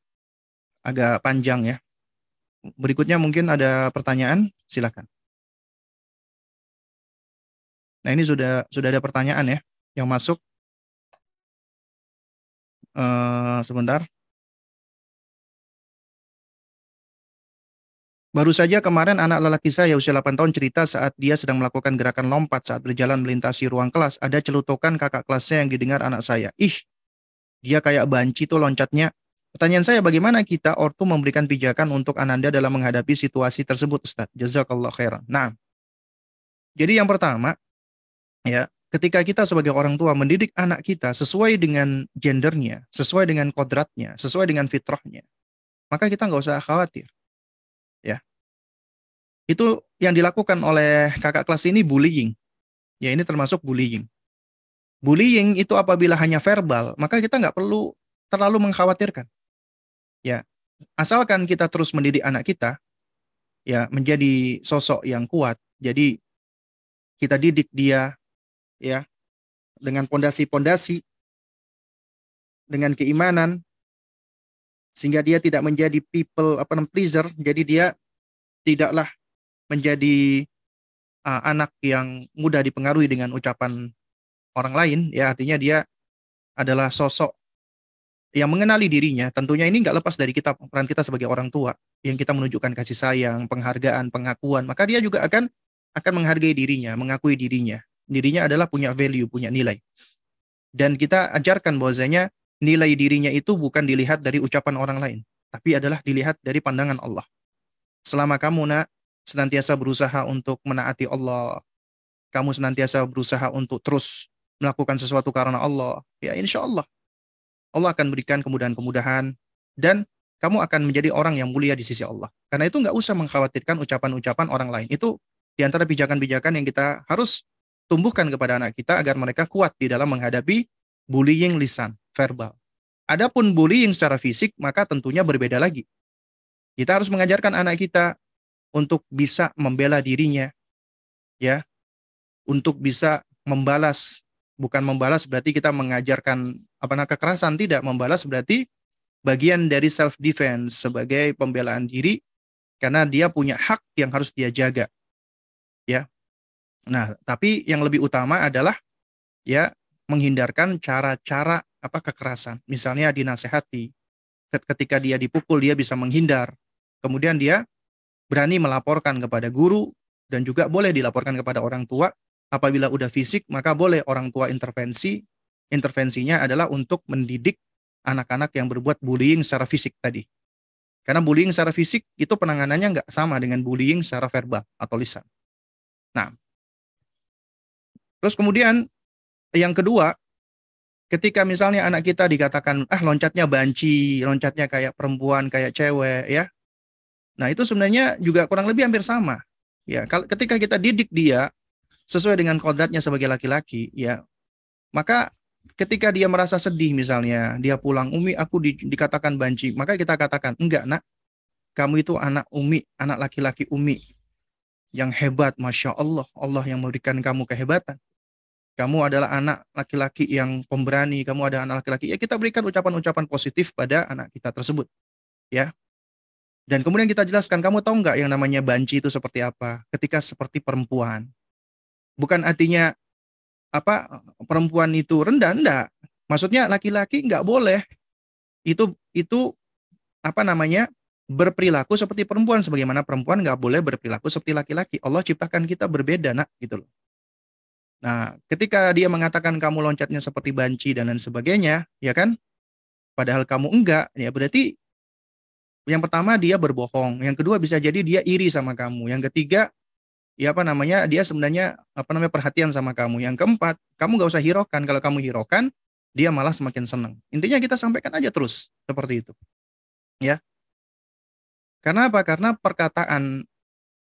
agak panjang ya Berikutnya mungkin ada pertanyaan, silakan. Nah ini sudah sudah ada pertanyaan ya yang masuk. Uh, sebentar. Baru saja kemarin anak lelaki saya usia 8 tahun cerita saat dia sedang melakukan gerakan lompat saat berjalan melintasi ruang kelas. Ada celutukan kakak kelasnya yang didengar anak saya. Ih, dia kayak banci tuh loncatnya. Pertanyaan saya bagaimana kita ortu memberikan pijakan untuk Ananda dalam menghadapi situasi tersebut Ustaz? Jazakallah khairan. Nah, jadi yang pertama ya, ketika kita sebagai orang tua mendidik anak kita sesuai dengan gendernya, sesuai dengan kodratnya, sesuai dengan fitrahnya, maka kita nggak usah khawatir. Ya. Itu yang dilakukan oleh kakak kelas ini bullying. Ya ini termasuk bullying. Bullying itu apabila hanya verbal, maka kita nggak perlu terlalu mengkhawatirkan. Ya, asalkan kita terus mendidik anak kita ya menjadi sosok yang kuat. Jadi kita didik dia ya dengan pondasi-pondasi dengan keimanan sehingga dia tidak menjadi people apa namanya pleaser, jadi dia tidaklah menjadi uh, anak yang mudah dipengaruhi dengan ucapan orang lain ya artinya dia adalah sosok yang mengenali dirinya, tentunya ini nggak lepas dari kita peran kita sebagai orang tua yang kita menunjukkan kasih sayang, penghargaan, pengakuan, maka dia juga akan akan menghargai dirinya, mengakui dirinya. Dirinya adalah punya value, punya nilai. Dan kita ajarkan bahwasanya nilai dirinya itu bukan dilihat dari ucapan orang lain, tapi adalah dilihat dari pandangan Allah. Selama kamu nak senantiasa berusaha untuk menaati Allah, kamu senantiasa berusaha untuk terus melakukan sesuatu karena Allah, ya insya Allah Allah akan berikan kemudahan-kemudahan dan kamu akan menjadi orang yang mulia di sisi Allah. Karena itu nggak usah mengkhawatirkan ucapan-ucapan orang lain. Itu di antara pijakan-pijakan yang kita harus tumbuhkan kepada anak kita agar mereka kuat di dalam menghadapi bullying lisan, verbal. Adapun bullying secara fisik, maka tentunya berbeda lagi. Kita harus mengajarkan anak kita untuk bisa membela dirinya, ya, untuk bisa membalas bukan membalas berarti kita mengajarkan apa namanya kekerasan. Tidak membalas berarti bagian dari self defense sebagai pembelaan diri karena dia punya hak yang harus dia jaga. Ya. Nah tapi yang lebih utama adalah ya menghindarkan cara-cara apa kekerasan. Misalnya dinasehati. Ketika dia dipukul dia bisa menghindar. Kemudian dia berani melaporkan kepada guru dan juga boleh dilaporkan kepada orang tua apabila udah fisik maka boleh orang tua intervensi. Intervensinya adalah untuk mendidik anak-anak yang berbuat bullying secara fisik tadi. Karena bullying secara fisik itu penanganannya nggak sama dengan bullying secara verbal atau lisan. Nah, terus kemudian yang kedua, ketika misalnya anak kita dikatakan ah loncatnya banci, loncatnya kayak perempuan, kayak cewek ya. Nah, itu sebenarnya juga kurang lebih hampir sama. Ya, ketika kita didik dia sesuai dengan kodratnya sebagai laki-laki, ya maka ketika dia merasa sedih misalnya, dia pulang, Umi aku di, dikatakan banci, maka kita katakan, enggak nak, kamu itu anak Umi, anak laki-laki Umi yang hebat, Masya Allah, Allah yang memberikan kamu kehebatan. Kamu adalah anak laki-laki yang pemberani, kamu adalah anak laki-laki. Ya kita berikan ucapan-ucapan positif pada anak kita tersebut. Ya, dan kemudian kita jelaskan, kamu tahu nggak yang namanya banci itu seperti apa? Ketika seperti perempuan bukan artinya apa perempuan itu rendah enggak. Maksudnya laki-laki nggak boleh. Itu itu apa namanya berperilaku seperti perempuan. Sebagaimana perempuan nggak boleh berperilaku seperti laki-laki. Allah ciptakan kita berbeda nak gitu loh. Nah ketika dia mengatakan kamu loncatnya seperti banci dan lain sebagainya ya kan? Padahal kamu enggak ya berarti yang pertama dia berbohong. Yang kedua bisa jadi dia iri sama kamu. Yang ketiga ya apa namanya dia sebenarnya apa namanya perhatian sama kamu. Yang keempat, kamu gak usah hiraukan. Kalau kamu hiraukan, dia malah semakin senang. Intinya kita sampaikan aja terus seperti itu. Ya. Karena apa? Karena perkataan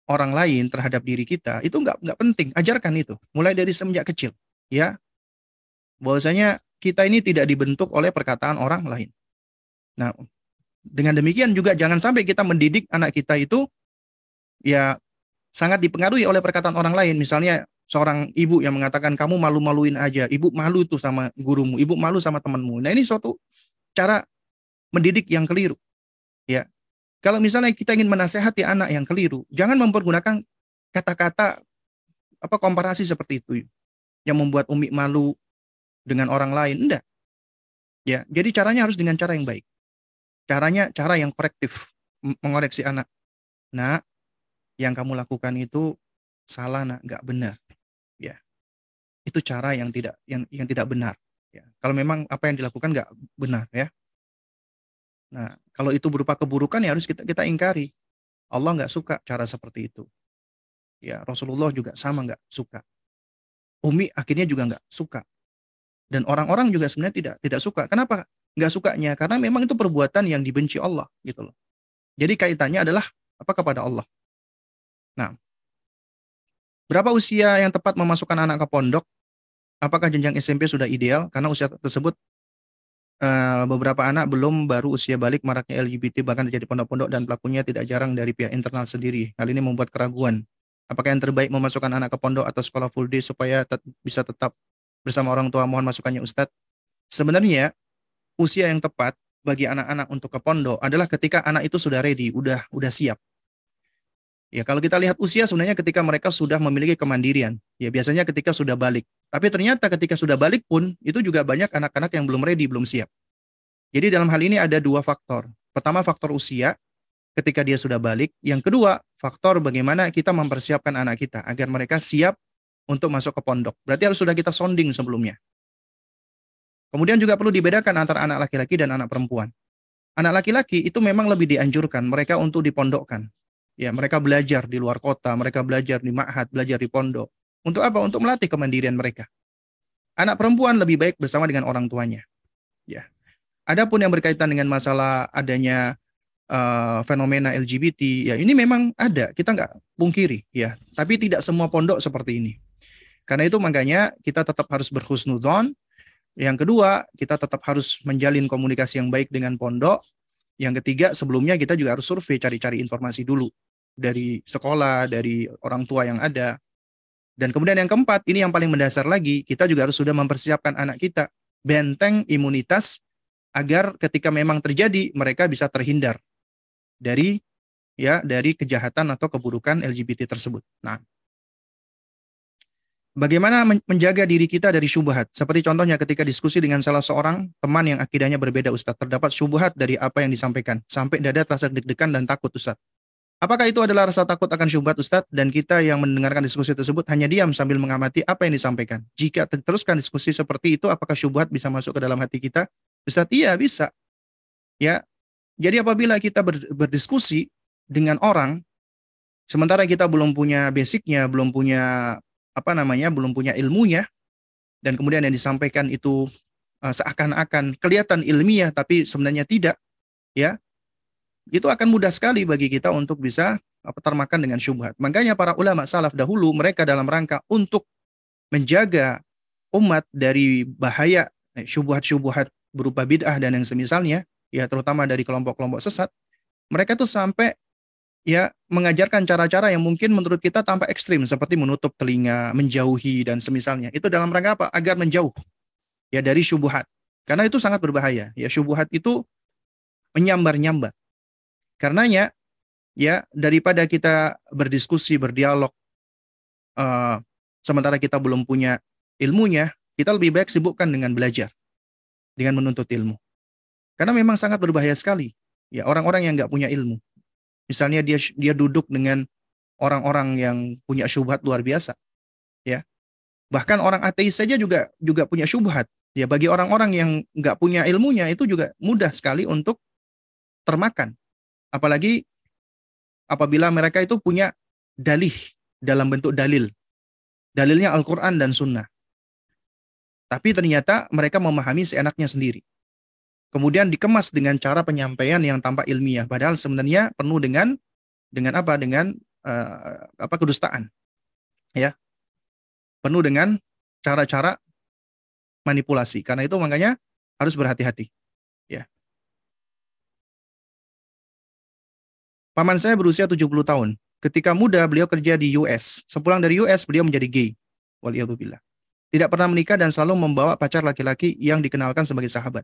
orang lain terhadap diri kita itu nggak nggak penting. Ajarkan itu mulai dari semenjak kecil. Ya. Bahwasanya kita ini tidak dibentuk oleh perkataan orang lain. Nah, dengan demikian juga jangan sampai kita mendidik anak kita itu ya sangat dipengaruhi oleh perkataan orang lain. Misalnya seorang ibu yang mengatakan kamu malu-maluin aja, ibu malu tuh sama gurumu, ibu malu sama temanmu. Nah ini suatu cara mendidik yang keliru. Ya, kalau misalnya kita ingin menasehati anak yang keliru, jangan mempergunakan kata-kata apa komparasi seperti itu yang membuat umi malu dengan orang lain. Enggak. Ya, jadi caranya harus dengan cara yang baik. Caranya cara yang korektif, mengoreksi anak. Nah, yang kamu lakukan itu salah nak. Nggak benar. Ya. Itu cara yang tidak yang yang tidak benar. Ya. Kalau memang apa yang dilakukan nggak benar ya. Nah kalau itu berupa keburukan ya harus kita kita ingkari. Allah nggak suka cara seperti itu. Ya Rasulullah juga sama nggak suka. Umi akhirnya juga nggak suka. Dan orang-orang juga sebenarnya tidak tidak suka. Kenapa nggak sukanya? Karena memang itu perbuatan yang dibenci Allah gitu loh. Jadi kaitannya adalah apa kepada Allah Nah, berapa usia yang tepat memasukkan anak ke pondok? Apakah jenjang SMP sudah ideal? Karena usia tersebut uh, beberapa anak belum baru usia balik maraknya LGBT bahkan terjadi pondok-pondok dan pelakunya tidak jarang dari pihak internal sendiri. Hal ini membuat keraguan. Apakah yang terbaik memasukkan anak ke pondok atau sekolah full day supaya tet bisa tetap bersama orang tua? Mohon masukannya Ustadz. Sebenarnya usia yang tepat bagi anak-anak untuk ke pondok adalah ketika anak itu sudah ready, udah udah siap. Ya, kalau kita lihat usia sebenarnya ketika mereka sudah memiliki kemandirian. Ya, biasanya ketika sudah balik. Tapi ternyata ketika sudah balik pun itu juga banyak anak-anak yang belum ready, belum siap. Jadi dalam hal ini ada dua faktor. Pertama faktor usia ketika dia sudah balik. Yang kedua, faktor bagaimana kita mempersiapkan anak kita agar mereka siap untuk masuk ke pondok. Berarti harus sudah kita sounding sebelumnya. Kemudian juga perlu dibedakan antara anak laki-laki dan anak perempuan. Anak laki-laki itu memang lebih dianjurkan mereka untuk dipondokkan. Ya, mereka belajar di luar kota, mereka belajar di ma'had, belajar di pondok. Untuk apa? Untuk melatih kemandirian mereka. Anak perempuan lebih baik bersama dengan orang tuanya. Ya. Adapun yang berkaitan dengan masalah adanya uh, fenomena LGBT, ya ini memang ada, kita nggak pungkiri, ya. Tapi tidak semua pondok seperti ini. Karena itu makanya kita tetap harus berhusnudon. Yang kedua, kita tetap harus menjalin komunikasi yang baik dengan pondok. Yang ketiga, sebelumnya kita juga harus survei, cari-cari informasi dulu dari sekolah, dari orang tua yang ada. Dan kemudian yang keempat, ini yang paling mendasar lagi, kita juga harus sudah mempersiapkan anak kita benteng imunitas agar ketika memang terjadi mereka bisa terhindar dari ya dari kejahatan atau keburukan LGBT tersebut. Nah, Bagaimana menjaga diri kita dari syubhat? Seperti contohnya ketika diskusi dengan salah seorang teman yang akidahnya berbeda Ustaz, terdapat syubhat dari apa yang disampaikan, sampai dada terasa deg-degan dan takut Ustaz. Apakah itu adalah rasa takut akan syubhat Ustadz dan kita yang mendengarkan diskusi tersebut hanya diam sambil mengamati apa yang disampaikan? Jika teruskan diskusi seperti itu, apakah syubhat bisa masuk ke dalam hati kita? Ustadz, iya bisa. Ya, jadi apabila kita berdiskusi dengan orang, sementara kita belum punya basicnya, belum punya apa namanya, belum punya ilmunya, dan kemudian yang disampaikan itu uh, seakan-akan kelihatan ilmiah tapi sebenarnya tidak, ya itu akan mudah sekali bagi kita untuk bisa termakan dengan syubhat. Makanya para ulama salaf dahulu mereka dalam rangka untuk menjaga umat dari bahaya eh, syubhat-syubhat berupa bid'ah dan yang semisalnya, ya terutama dari kelompok-kelompok sesat, mereka tuh sampai ya mengajarkan cara-cara yang mungkin menurut kita tampak ekstrim seperti menutup telinga, menjauhi dan semisalnya. Itu dalam rangka apa? Agar menjauh ya dari syubhat. Karena itu sangat berbahaya. Ya syubhat itu menyambar-nyambar. Karenanya ya daripada kita berdiskusi berdialog uh, sementara kita belum punya ilmunya, kita lebih baik sibukkan dengan belajar, dengan menuntut ilmu. Karena memang sangat berbahaya sekali ya orang-orang yang nggak punya ilmu. Misalnya dia dia duduk dengan orang-orang yang punya syubhat luar biasa, ya. Bahkan orang ateis saja juga juga punya syubhat. Ya bagi orang-orang yang nggak punya ilmunya itu juga mudah sekali untuk termakan Apalagi apabila mereka itu punya dalih dalam bentuk dalil. Dalilnya Al-Quran dan Sunnah. Tapi ternyata mereka memahami seenaknya sendiri. Kemudian dikemas dengan cara penyampaian yang tampak ilmiah. Padahal sebenarnya penuh dengan dengan apa? Dengan uh, apa kedustaan. Ya. Penuh dengan cara-cara manipulasi. Karena itu makanya harus berhati-hati. Paman saya berusia 70 tahun. Ketika muda, beliau kerja di US. Sepulang dari US, beliau menjadi gay. Waliyahzubillah. Tidak pernah menikah dan selalu membawa pacar laki-laki yang dikenalkan sebagai sahabat.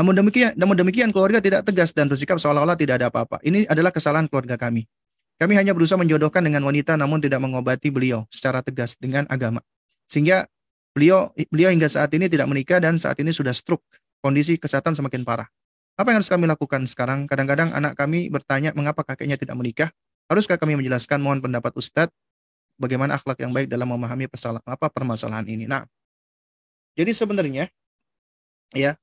Namun demikian, namun demikian keluarga tidak tegas dan bersikap seolah-olah tidak ada apa-apa. Ini adalah kesalahan keluarga kami. Kami hanya berusaha menjodohkan dengan wanita namun tidak mengobati beliau secara tegas dengan agama. Sehingga beliau beliau hingga saat ini tidak menikah dan saat ini sudah stroke. Kondisi kesehatan semakin parah. Apa yang harus kami lakukan sekarang? Kadang-kadang anak kami bertanya mengapa kakeknya tidak menikah. Haruskah kami menjelaskan mohon pendapat Ustadz bagaimana akhlak yang baik dalam memahami pesalah, apa permasalahan ini. Nah, jadi sebenarnya ya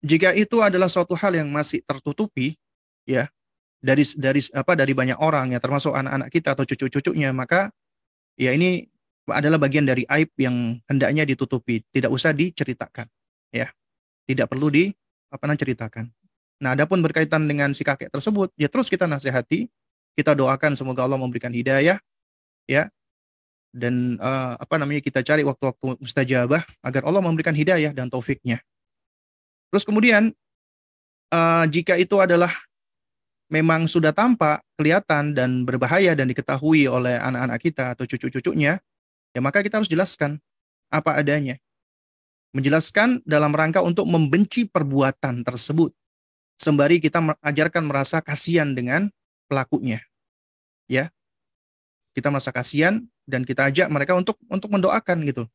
jika itu adalah suatu hal yang masih tertutupi ya dari dari apa dari banyak orang ya termasuk anak-anak kita atau cucu-cucunya maka ya ini adalah bagian dari aib yang hendaknya ditutupi tidak usah diceritakan ya tidak perlu di apa namanya ceritakan Nah, adapun berkaitan dengan si kakek tersebut, ya terus kita nasihati, kita doakan semoga Allah memberikan hidayah, ya, dan uh, apa namanya kita cari waktu-waktu mustajabah agar Allah memberikan hidayah dan taufiknya. Terus kemudian uh, jika itu adalah memang sudah tampak, kelihatan dan berbahaya dan diketahui oleh anak-anak kita atau cucu-cucunya, ya maka kita harus jelaskan apa adanya. Menjelaskan dalam rangka untuk membenci perbuatan tersebut sembari kita mengajarkan merasa kasihan dengan pelakunya. Ya. Kita merasa kasihan dan kita ajak mereka untuk untuk mendoakan gitu.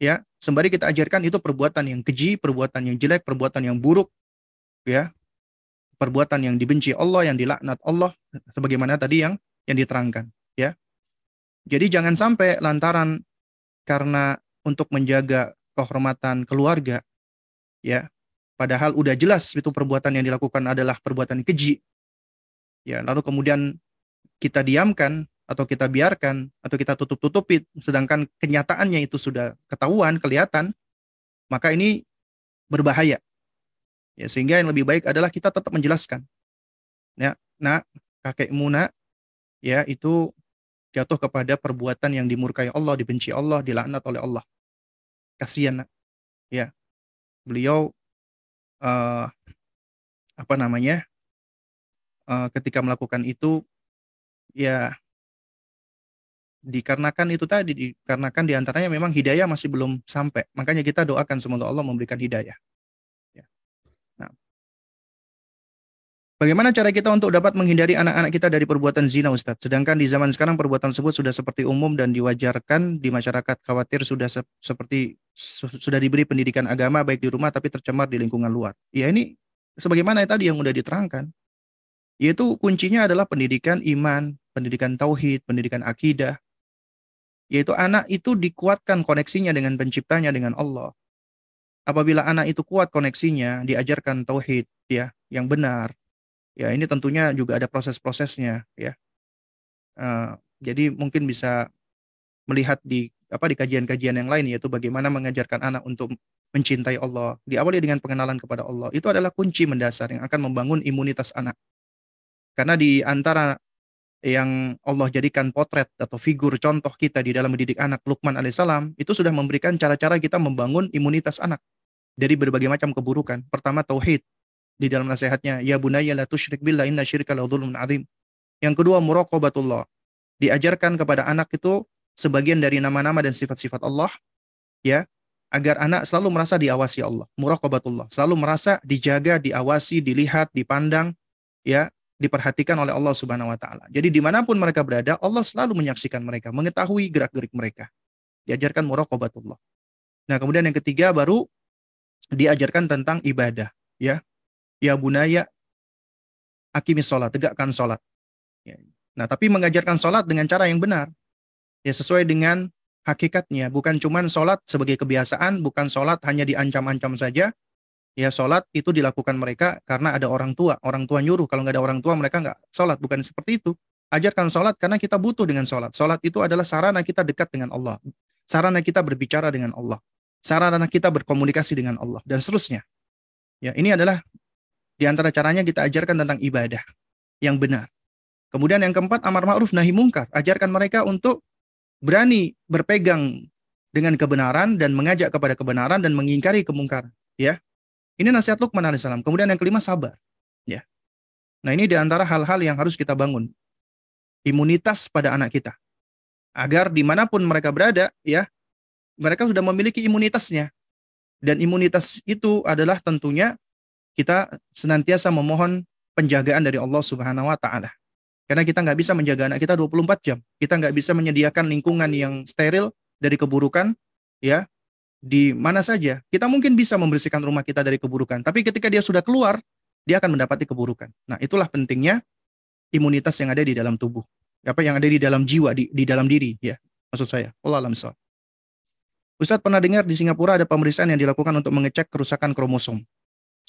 Ya, sembari kita ajarkan itu perbuatan yang keji, perbuatan yang jelek, perbuatan yang buruk, ya. Perbuatan yang dibenci Allah, yang dilaknat Allah sebagaimana tadi yang yang diterangkan, ya. Jadi jangan sampai lantaran karena untuk menjaga kehormatan keluarga ya padahal udah jelas itu perbuatan yang dilakukan adalah perbuatan keji. Ya lalu kemudian kita diamkan atau kita biarkan atau kita tutup-tutupi sedangkan kenyataannya itu sudah ketahuan kelihatan maka ini berbahaya. Ya sehingga yang lebih baik adalah kita tetap menjelaskan. Ya nak kakekmu nak ya itu jatuh kepada perbuatan yang dimurkai Allah dibenci Allah dilaknat oleh Allah. Kasihan ya beliau uh, apa namanya uh, ketika melakukan itu ya dikarenakan itu tadi dikarenakan di antaranya memang hidayah masih belum sampai. Makanya kita doakan semoga Allah memberikan hidayah ya. nah bagaimana cara kita untuk dapat menghindari anak-anak kita dari perbuatan zina Ustadz sedangkan di zaman sekarang perbuatan tersebut sudah seperti umum dan diwajarkan di masyarakat khawatir sudah se seperti su sudah diberi pendidikan agama baik di rumah tapi tercemar di lingkungan luar ya ini sebagaimana tadi yang sudah diterangkan yaitu kuncinya adalah pendidikan iman pendidikan tauhid pendidikan akidah yaitu anak itu dikuatkan koneksinya dengan penciptanya dengan Allah. Apabila anak itu kuat koneksinya, diajarkan tauhid ya yang benar. Ya, ini tentunya juga ada proses-prosesnya ya. Uh, jadi mungkin bisa melihat di apa di kajian-kajian yang lain yaitu bagaimana mengajarkan anak untuk mencintai Allah. Diawali dengan pengenalan kepada Allah. Itu adalah kunci mendasar yang akan membangun imunitas anak. Karena di antara yang Allah jadikan potret atau figur contoh kita di dalam mendidik anak Luqman alaihissalam itu sudah memberikan cara-cara kita membangun imunitas anak dari berbagai macam keburukan. Pertama tauhid di dalam nasihatnya, ya bunayya la tusyrik billah inna syirka la dzulmun adzim. Yang kedua muraqabatullah. Diajarkan kepada anak itu sebagian dari nama-nama dan sifat-sifat Allah ya, agar anak selalu merasa diawasi Allah, muraqabatullah, selalu merasa dijaga, diawasi, dilihat, dipandang ya diperhatikan oleh Allah Subhanahu wa taala. Jadi di mana pun mereka berada, Allah selalu menyaksikan mereka, mengetahui gerak-gerik mereka. Diajarkan muraqabatullah. Nah, kemudian yang ketiga baru diajarkan tentang ibadah, ya. Ya bunaya akimis sholat, tegakkan sholat. Ya. Nah, tapi mengajarkan sholat dengan cara yang benar. Ya, sesuai dengan hakikatnya. Bukan cuma sholat sebagai kebiasaan, bukan sholat hanya diancam-ancam saja, ya sholat itu dilakukan mereka karena ada orang tua. Orang tua nyuruh, kalau nggak ada orang tua mereka nggak sholat. Bukan seperti itu. Ajarkan sholat karena kita butuh dengan sholat. Sholat itu adalah sarana kita dekat dengan Allah. Sarana kita berbicara dengan Allah. Sarana kita berkomunikasi dengan Allah. Dan seterusnya. Ya, ini adalah di antara caranya kita ajarkan tentang ibadah yang benar. Kemudian yang keempat, amar ma'ruf nahi mungkar. Ajarkan mereka untuk berani berpegang dengan kebenaran dan mengajak kepada kebenaran dan mengingkari kemungkaran. Ya, ini nasihat Luqman alaihissalam. Kemudian yang kelima sabar. Ya. Nah ini di antara hal-hal yang harus kita bangun. Imunitas pada anak kita. Agar di mana pun mereka berada, ya mereka sudah memiliki imunitasnya. Dan imunitas itu adalah tentunya kita senantiasa memohon penjagaan dari Allah Subhanahu wa taala. Karena kita nggak bisa menjaga anak kita 24 jam. Kita nggak bisa menyediakan lingkungan yang steril dari keburukan, ya di mana saja. Kita mungkin bisa membersihkan rumah kita dari keburukan, tapi ketika dia sudah keluar, dia akan mendapati keburukan. Nah, itulah pentingnya imunitas yang ada di dalam tubuh. Apa yang ada di dalam jiwa, di, di dalam diri, ya. Maksud saya. Allah alam. Ustadz pernah dengar di Singapura ada pemeriksaan yang dilakukan untuk mengecek kerusakan kromosom.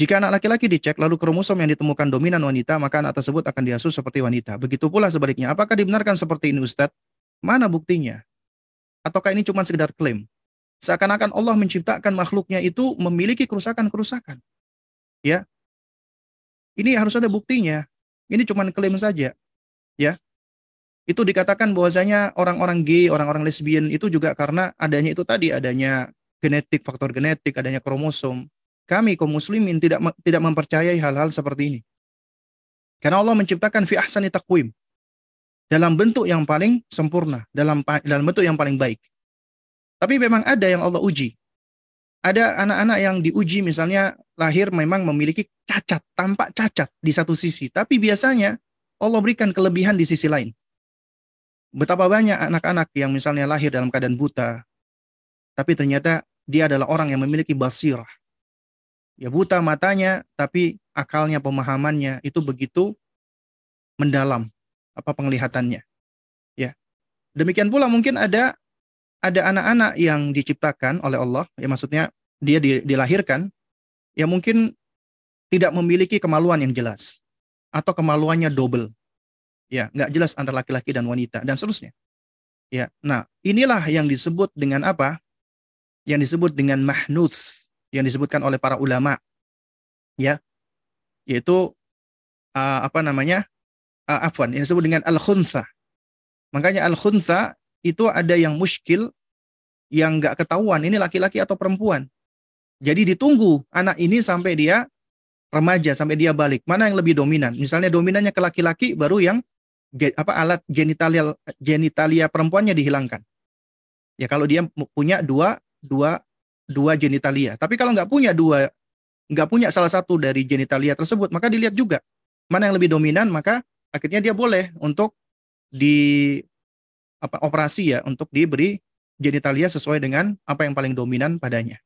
Jika anak laki-laki dicek, lalu kromosom yang ditemukan dominan wanita, maka anak tersebut akan diasuh seperti wanita. Begitu pula sebaliknya. Apakah dibenarkan seperti ini Ustadz? Mana buktinya? Ataukah ini cuma sekedar klaim? Seakan-akan Allah menciptakan makhluknya itu memiliki kerusakan-kerusakan. Ya. Ini harus ada buktinya. Ini cuma klaim saja. Ya. Itu dikatakan bahwasanya orang-orang gay, orang-orang lesbian itu juga karena adanya itu tadi, adanya genetik, faktor genetik, adanya kromosom. Kami kaum muslimin tidak tidak mempercayai hal-hal seperti ini. Karena Allah menciptakan fi ahsani taqwim. Dalam bentuk yang paling sempurna, dalam dalam bentuk yang paling baik. Tapi memang ada yang Allah uji. Ada anak-anak yang diuji misalnya lahir memang memiliki cacat, tampak cacat di satu sisi. Tapi biasanya Allah berikan kelebihan di sisi lain. Betapa banyak anak-anak yang misalnya lahir dalam keadaan buta. Tapi ternyata dia adalah orang yang memiliki basirah. Ya buta matanya, tapi akalnya, pemahamannya itu begitu mendalam apa penglihatannya. Ya. Demikian pula mungkin ada ada anak-anak yang diciptakan oleh Allah, ya maksudnya dia dilahirkan ya mungkin tidak memiliki kemaluan yang jelas atau kemaluannya double. Ya, nggak jelas antara laki-laki dan wanita dan seterusnya. Ya, nah inilah yang disebut dengan apa? Yang disebut dengan mahnuts yang disebutkan oleh para ulama. Ya, yaitu uh, apa namanya? Uh, afwan, yang disebut dengan al-khunsa. Makanya al-khunsa itu ada yang muskil yang nggak ketahuan ini laki-laki atau perempuan. Jadi ditunggu anak ini sampai dia remaja sampai dia balik. Mana yang lebih dominan? Misalnya dominannya ke laki-laki baru yang apa alat genitalia genitalia perempuannya dihilangkan. Ya kalau dia punya dua dua dua genitalia. Tapi kalau nggak punya dua nggak punya salah satu dari genitalia tersebut, maka dilihat juga mana yang lebih dominan, maka akhirnya dia boleh untuk di apa operasi ya untuk diberi genitalia sesuai dengan apa yang paling dominan padanya.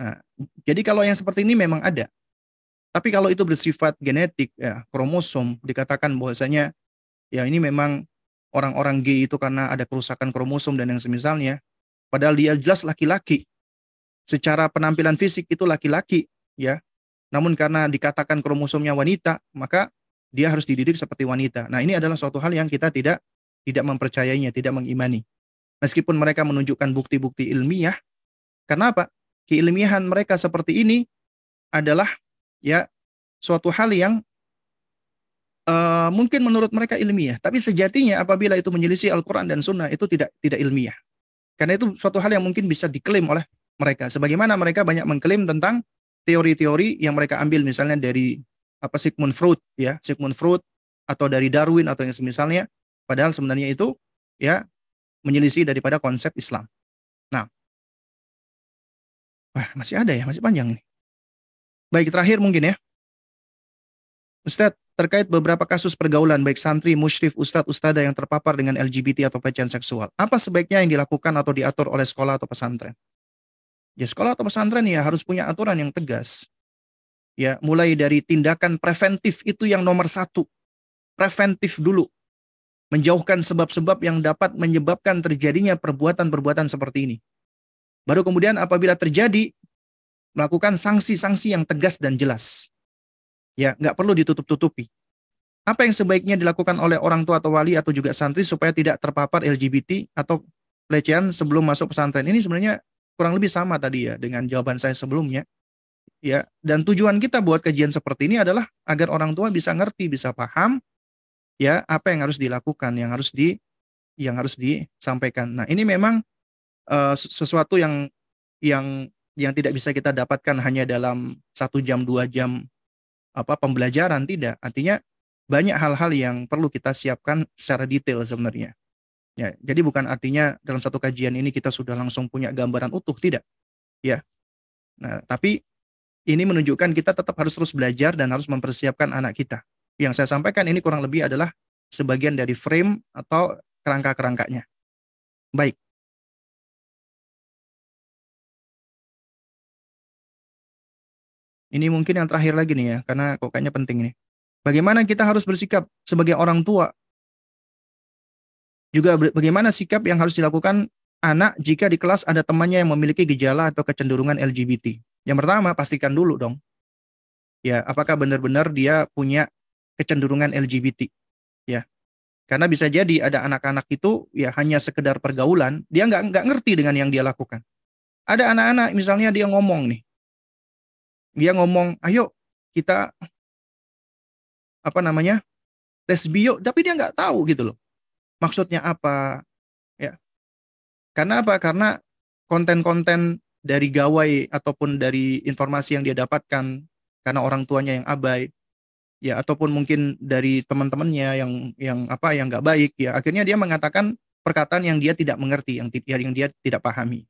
Nah, jadi kalau yang seperti ini memang ada. Tapi kalau itu bersifat genetik, ya, kromosom, dikatakan bahwasanya ya ini memang orang-orang gay itu karena ada kerusakan kromosom dan yang semisalnya, padahal dia jelas laki-laki. Secara penampilan fisik itu laki-laki, ya. Namun karena dikatakan kromosomnya wanita, maka dia harus dididik seperti wanita. Nah, ini adalah suatu hal yang kita tidak tidak mempercayainya, tidak mengimani. Meskipun mereka menunjukkan bukti-bukti ilmiah, karena apa? Keilmiahan mereka seperti ini adalah ya suatu hal yang uh, mungkin menurut mereka ilmiah, tapi sejatinya apabila itu menyelisih Al-Quran dan Sunnah itu tidak tidak ilmiah. Karena itu suatu hal yang mungkin bisa diklaim oleh mereka. Sebagaimana mereka banyak mengklaim tentang teori-teori yang mereka ambil misalnya dari apa Sigmund Freud ya, Sigmund Freud atau dari Darwin atau yang semisalnya, padahal sebenarnya itu ya menyelisih daripada konsep Islam. Nah, wah masih ada ya, masih panjang nih. Baik, terakhir mungkin ya. Ustadz, terkait beberapa kasus pergaulan baik santri, musyrif, ustadz, ustada yang terpapar dengan LGBT atau pelecehan seksual. Apa sebaiknya yang dilakukan atau diatur oleh sekolah atau pesantren? Ya sekolah atau pesantren ya harus punya aturan yang tegas. Ya mulai dari tindakan preventif itu yang nomor satu. Preventif dulu. Menjauhkan sebab-sebab yang dapat menyebabkan terjadinya perbuatan-perbuatan seperti ini. Baru kemudian apabila terjadi, melakukan sanksi-sanksi yang tegas dan jelas. Ya, nggak perlu ditutup-tutupi. Apa yang sebaiknya dilakukan oleh orang tua atau wali atau juga santri supaya tidak terpapar LGBT atau pelecehan sebelum masuk pesantren? Ini sebenarnya kurang lebih sama tadi ya dengan jawaban saya sebelumnya. Ya, dan tujuan kita buat kajian seperti ini adalah agar orang tua bisa ngerti, bisa paham ya apa yang harus dilakukan, yang harus di yang harus disampaikan. Nah, ini memang uh, sesuatu yang yang yang tidak bisa kita dapatkan hanya dalam satu jam dua jam apa pembelajaran tidak. Artinya banyak hal-hal yang perlu kita siapkan secara detail sebenarnya. Ya jadi bukan artinya dalam satu kajian ini kita sudah langsung punya gambaran utuh tidak. Ya. Nah tapi ini menunjukkan kita tetap harus terus belajar dan harus mempersiapkan anak kita. Yang saya sampaikan ini kurang lebih adalah sebagian dari frame atau kerangka-kerangkanya. Baik Ini mungkin yang terakhir lagi nih ya, karena kok kayaknya penting nih. Bagaimana kita harus bersikap sebagai orang tua? Juga bagaimana sikap yang harus dilakukan anak jika di kelas ada temannya yang memiliki gejala atau kecenderungan LGBT? Yang pertama, pastikan dulu dong. Ya, apakah benar-benar dia punya kecenderungan LGBT? Ya. Karena bisa jadi ada anak-anak itu ya hanya sekedar pergaulan, dia nggak nggak ngerti dengan yang dia lakukan. Ada anak-anak misalnya dia ngomong nih, dia ngomong, ayo kita apa namanya lesbio, tapi dia nggak tahu gitu loh. Maksudnya apa? Ya. Karena apa? Karena konten-konten dari gawai ataupun dari informasi yang dia dapatkan karena orang tuanya yang abai ya ataupun mungkin dari teman-temannya yang yang apa yang nggak baik ya akhirnya dia mengatakan perkataan yang dia tidak mengerti yang yang dia tidak pahami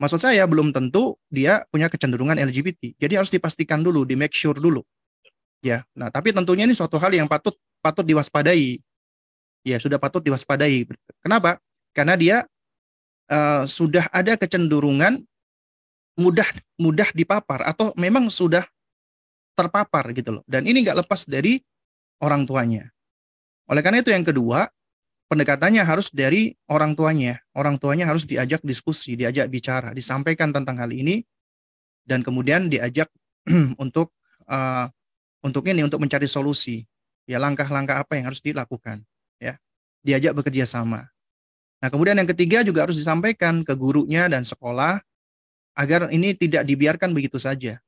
Maksud saya belum tentu dia punya kecenderungan LGBT. Jadi harus dipastikan dulu, di make sure dulu. Ya. Nah, tapi tentunya ini suatu hal yang patut patut diwaspadai. Ya, sudah patut diwaspadai. Kenapa? Karena dia uh, sudah ada kecenderungan mudah mudah dipapar atau memang sudah terpapar gitu loh. Dan ini nggak lepas dari orang tuanya. Oleh karena itu yang kedua, pendekatannya harus dari orang tuanya. Orang tuanya harus diajak diskusi, diajak bicara, disampaikan tentang hal ini dan kemudian diajak (clears throat) untuk uh, untuk ini untuk mencari solusi. Ya langkah-langkah apa yang harus dilakukan, ya. Diajak bekerja sama. Nah, kemudian yang ketiga juga harus disampaikan ke gurunya dan sekolah agar ini tidak dibiarkan begitu saja.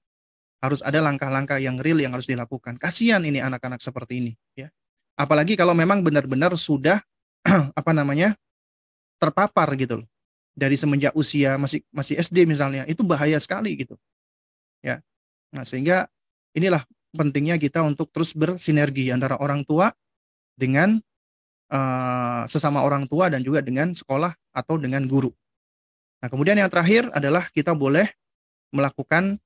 Harus ada langkah-langkah yang real yang harus dilakukan. Kasihan ini anak-anak seperti ini, ya. Apalagi kalau memang benar-benar sudah (clears throat) apa namanya? terpapar gitu loh. Dari semenjak usia masih masih SD misalnya, itu bahaya sekali gitu. Ya. Nah, sehingga inilah pentingnya kita untuk terus bersinergi antara orang tua dengan uh, sesama orang tua dan juga dengan sekolah atau dengan guru. Nah, kemudian yang terakhir adalah kita boleh melakukan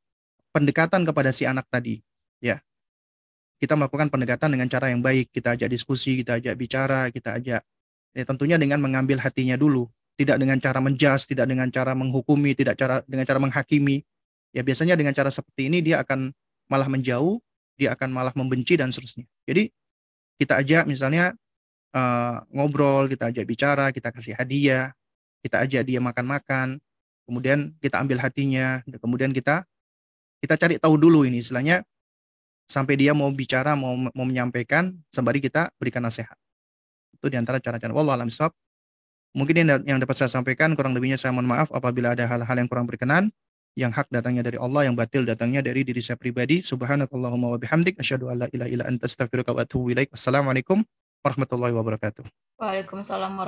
pendekatan kepada si anak tadi, ya. Kita melakukan pendekatan dengan cara yang baik, kita ajak diskusi, kita ajak bicara, kita ajak Ya, tentunya dengan mengambil hatinya dulu, tidak dengan cara menjas, tidak dengan cara menghukumi, tidak cara dengan cara menghakimi. Ya biasanya dengan cara seperti ini dia akan malah menjauh, dia akan malah membenci dan seterusnya. Jadi kita ajak misalnya uh, ngobrol, kita ajak bicara, kita kasih hadiah, kita ajak dia makan-makan, kemudian kita ambil hatinya, kemudian kita kita cari tahu dulu ini istilahnya sampai dia mau bicara, mau mau menyampaikan, sembari kita berikan nasihat. Itu di antara cara-cara. Wallah alam. Mungkin yang, dapat saya sampaikan, kurang lebihnya saya mohon maaf apabila ada hal-hal yang kurang berkenan. Yang hak datangnya dari Allah, yang batil datangnya dari diri saya pribadi. Subhanakallahumma wa bihamdik. Asyadu an la ilaha illa anta astaghfiruka wa atubu ilaik. Wassalamualaikum warahmatullahi wabarakatuh. Waalaikumsalam